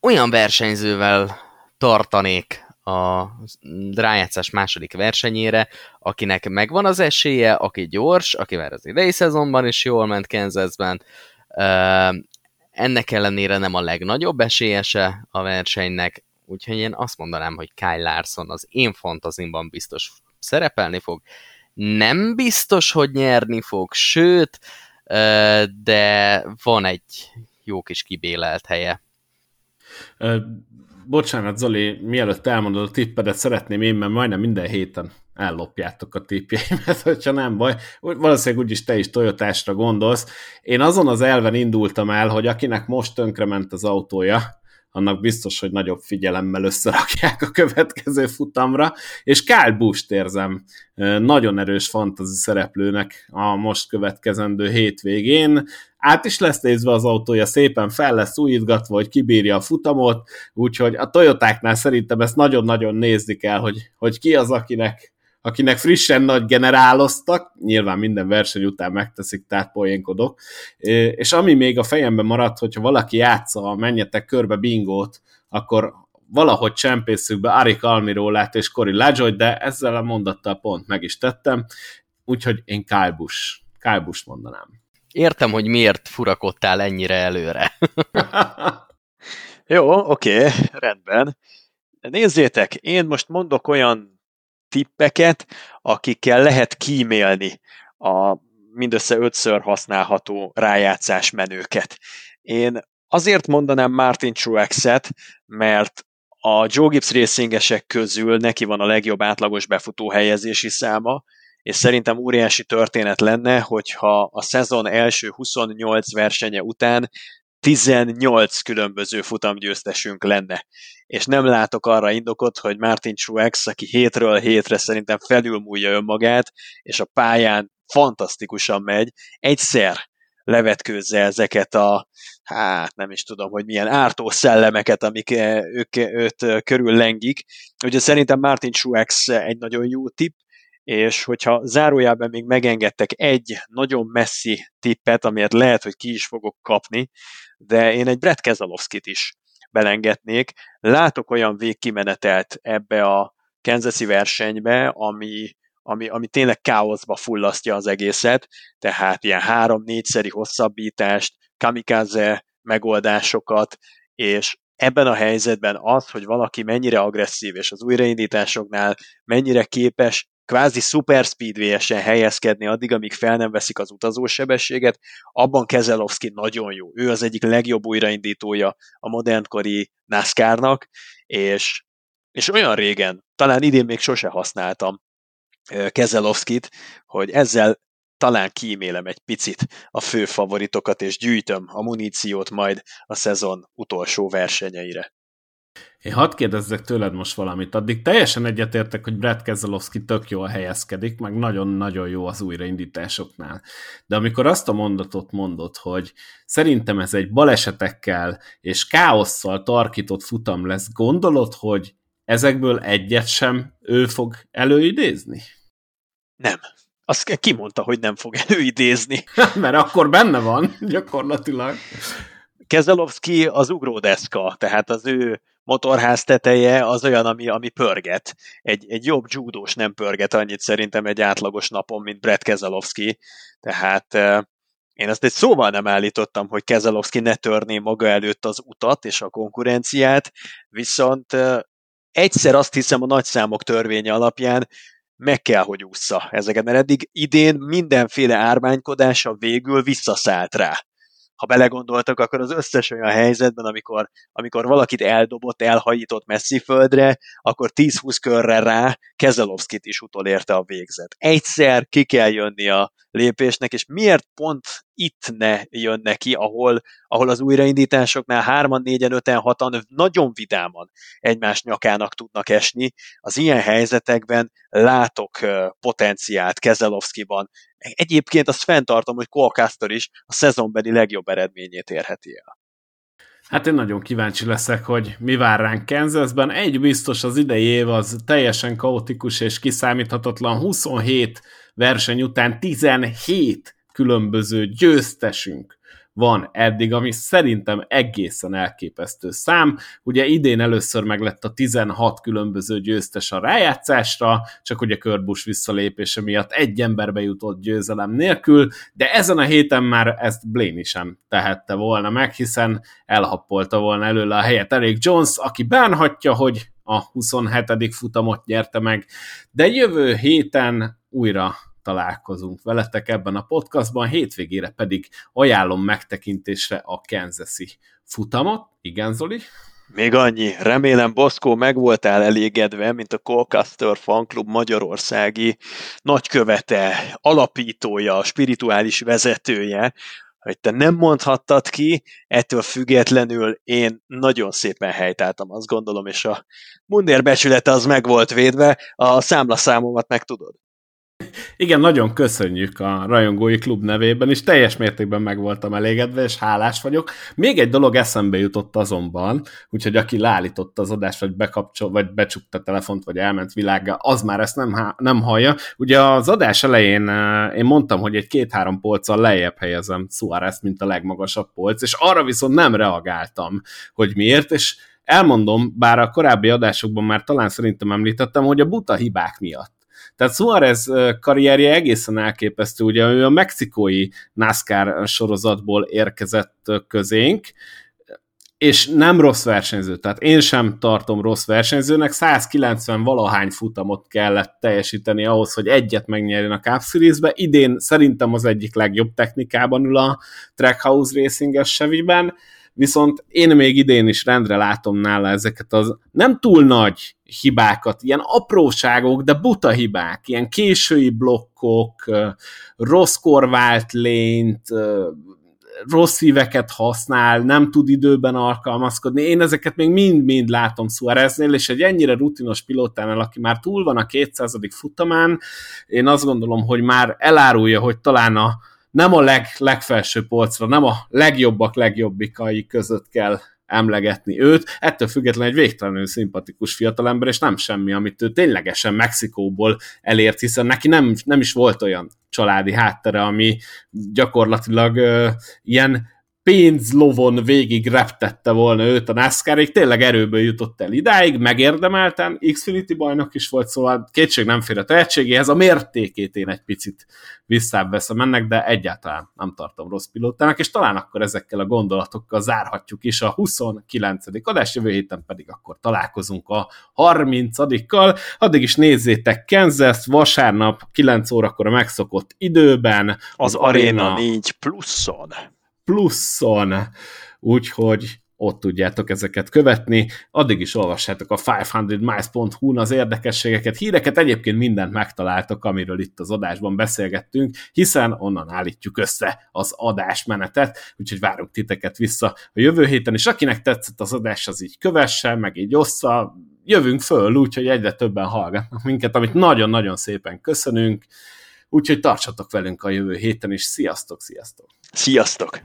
olyan versenyzővel tartanék a rájátszás második versenyére, akinek megvan az esélye, aki gyors, aki már az idei szezonban is jól ment Kansasben, ennek ellenére nem a legnagyobb esélyese a versenynek, úgyhogy én azt mondanám, hogy Kyle Larson az én fantazimban biztos szerepelni fog. Nem biztos, hogy nyerni fog, sőt, de van egy jó kis kibélelt helye bocsánat, Zoli, mielőtt elmondod a tippedet, szeretném én, mert majdnem minden héten ellopjátok a tippjeimet, hogyha nem baj. Valószínűleg úgyis te is Toyotásra gondolsz. Én azon az elven indultam el, hogy akinek most tönkrement az autója, annak biztos, hogy nagyobb figyelemmel összerakják a következő futamra, és Kyle Busch érzem nagyon erős fantasy szereplőnek a most következendő hétvégén. Át is lesz nézve az autója, szépen fel lesz újítgatva, hogy kibírja a futamot, úgyhogy a Toyotáknál szerintem ezt nagyon-nagyon nézni kell, hogy, hogy ki az, akinek akinek frissen nagy generáloztak, nyilván minden verseny után megteszik, tehát poénkodok, és ami még a fejemben maradt, hogyha valaki játsza a menjetek körbe bingót, akkor valahogy csempészük be Arik Almirólát és Cory Lajoy, de ezzel a mondattal pont meg is tettem, úgyhogy én Kyle Busch mondanám. Értem, hogy miért furakodtál ennyire előre. Jó, oké, rendben. Nézzétek, én most mondok olyan tippeket, akikkel lehet kímélni a mindössze ötször használható rájátszás menőket. Én azért mondanám Martin Truex-et, mert a Joe Gibbs racingesek közül neki van a legjobb átlagos befutó helyezési száma, és szerintem óriási történet lenne, hogyha a szezon első 28 versenye után 18 különböző futamgyőztesünk lenne. És nem látok arra indokot, hogy Martin Truex, aki hétről hétre szerintem felülmúlja önmagát, és a pályán fantasztikusan megy, egyszer levetkőzze ezeket a, hát nem is tudom, hogy milyen ártó szellemeket, amik eh, ők, őt eh, körül lengik. Ugye szerintem Martin Truex egy nagyon jó tipp, és hogyha zárójában még megengedtek egy nagyon messzi tippet, amiért lehet, hogy ki is fogok kapni, de én egy Brett Keselowskit is belengednék. Látok olyan végkimenetelt ebbe a Kansasi versenybe, ami, ami, ami tényleg káoszba fullasztja az egészet, tehát ilyen három-négyszeri hosszabbítást, kamikaze megoldásokat, és ebben a helyzetben az, hogy valaki mennyire agresszív, és az újraindításoknál mennyire képes kvázi super speedway-esen helyezkedni addig, amíg fel nem veszik az utazósebességet, abban Kezelowski nagyon jó. Ő az egyik legjobb újraindítója a modernkori NASCAR-nak, és, és olyan régen, talán idén még sose használtam Kezelowskit, hogy ezzel talán kímélem egy picit a fő favoritokat, és gyűjtöm a muníciót majd a szezon utolsó versenyeire. Én hadd kérdezzek tőled most valamit. Addig teljesen egyetértek, hogy Brad Keselowski tök jól helyezkedik, meg nagyon-nagyon jó az újraindításoknál. De amikor azt a mondatot mondod, hogy szerintem ez egy balesetekkel és káosszal tarkított futam lesz, gondolod, hogy ezekből egyet sem ő fog előidézni? Nem. Azt kimondta, hogy nem fog előidézni. Mert akkor benne van, gyakorlatilag. Kezelowski az ugródeszka, tehát az ő motorház teteje az olyan, ami, ami pörget. Egy, egy jobb judós nem pörget annyit szerintem egy átlagos napon, mint Brett Keselowski, tehát én ezt egy szóval nem állítottam, hogy Keselowski ne törné maga előtt az utat és a konkurenciát, viszont egyszer azt hiszem a nagyszámok törvénye alapján meg kell, hogy ússza ezeket, mert eddig idén mindenféle ármánykodása végül visszaszállt rá ha belegondoltak, akkor az összes olyan helyzetben, amikor, amikor valakit eldobott, elhajított messzi földre, akkor 10-20 körre rá Kezelovskit is utolérte a végzet. Egyszer ki kell jönni a lépésnek, és miért pont itt ne jön neki, ahol, ahol az újraindításoknál hárman, négyen, öten, hatan nagyon vidáman egymás nyakának tudnak esni. Az ilyen helyzetekben látok potenciált Kezelovszkiban. Egyébként azt fenntartom, hogy Cole is a szezonbeli legjobb eredményét érheti el. Hát én nagyon kíváncsi leszek, hogy mi vár ránk Kansasben. Egy biztos az idei év az teljesen kaotikus és kiszámíthatatlan. 27 verseny után 17 különböző győztesünk van eddig, ami szerintem egészen elképesztő szám. Ugye idén először meg lett a 16 különböző győztes a rájátszásra, csak ugye Körbus visszalépése miatt egy emberbe jutott győzelem nélkül, de ezen a héten már ezt Blaney sem tehette volna meg, hiszen elhappolta volna előle a helyet Eric Jones, aki bánhatja, hogy a 27. futamot nyerte meg, de jövő héten újra találkozunk veletek ebben a podcastban, hétvégére pedig ajánlom megtekintésre a Kansas-i futamot. Igen, Zoli? Még annyi, remélem Boszkó meg voltál elégedve, mint a Colcaster Fanklub magyarországi nagykövete, alapítója, spirituális vezetője, hogy te nem mondhattad ki, ettől függetlenül én nagyon szépen helytáltam, azt gondolom, és a mundér becsülete az meg volt védve, a számlaszámomat meg tudod. Igen, nagyon köszönjük a rajongói klub nevében, és teljes mértékben meg voltam elégedve, és hálás vagyok. Még egy dolog eszembe jutott azonban, úgyhogy aki leállította az adást, vagy bekapcsol, vagy becsukta a telefont, vagy elment világgal, az már ezt nem, nem hallja. Ugye az adás elején eh, én mondtam, hogy egy két-három polccal lejjebb helyezem Suárez, mint a legmagasabb polc, és arra viszont nem reagáltam, hogy miért, és elmondom, bár a korábbi adásokban már talán szerintem említettem, hogy a buta hibák miatt. Tehát Suarez karrierje egészen elképesztő, ugye ő a mexikói NASCAR sorozatból érkezett közénk, és nem rossz versenyző, tehát én sem tartom rossz versenyzőnek, 190 valahány futamot kellett teljesíteni ahhoz, hogy egyet megnyerjen a Cup Series-be. Idén szerintem az egyik legjobb technikában ül a Trackhouse Racing-es viszont én még idén is rendre látom nála ezeket az nem túl nagy hibákat, ilyen apróságok, de buta hibák, ilyen késői blokkok, rossz korvált lényt, rossz szíveket használ, nem tud időben alkalmazkodni. Én ezeket még mind-mind látom Suáreznél, és egy ennyire rutinos pilótánál, aki már túl van a 200. futamán, én azt gondolom, hogy már elárulja, hogy talán a, nem a leg, legfelső polcra, nem a legjobbak legjobbikai között kell emlegetni őt, ettől függetlenül egy végtelenül szimpatikus fiatalember, és nem semmi, amit ő ténylegesen Mexikóból elért, hiszen neki nem, nem is volt olyan családi háttere, ami gyakorlatilag uh, ilyen pénzlovon végig reptette volna őt a NASCAR-ig, tényleg erőből jutott el idáig, megérdemelten, Xfinity bajnok is volt, szóval kétség nem fér a tehetségéhez, a mértékét én egy picit visszább veszem ennek, de egyáltalán nem tartom rossz pilótának, és talán akkor ezekkel a gondolatokkal zárhatjuk is a 29. adás, jövő héten pedig akkor találkozunk a 30-kal, addig is nézzétek Kansas vasárnap 9 órakor a megszokott időben. Az, az Arena 4 pluszon pluszon, úgyhogy ott tudjátok ezeket követni. Addig is olvassátok a 500miles.hu-n az érdekességeket, híreket, egyébként mindent megtaláltok, amiről itt az adásban beszélgettünk, hiszen onnan állítjuk össze az adásmenetet, úgyhogy várunk titeket vissza a jövő héten, és akinek tetszett az adás, az így kövesse, meg így ossza, jövünk föl, úgyhogy egyre többen hallgatnak minket, amit nagyon-nagyon szépen köszönünk, úgyhogy tartsatok velünk a jövő héten, és sziasztok, sziasztok! Sziasztok!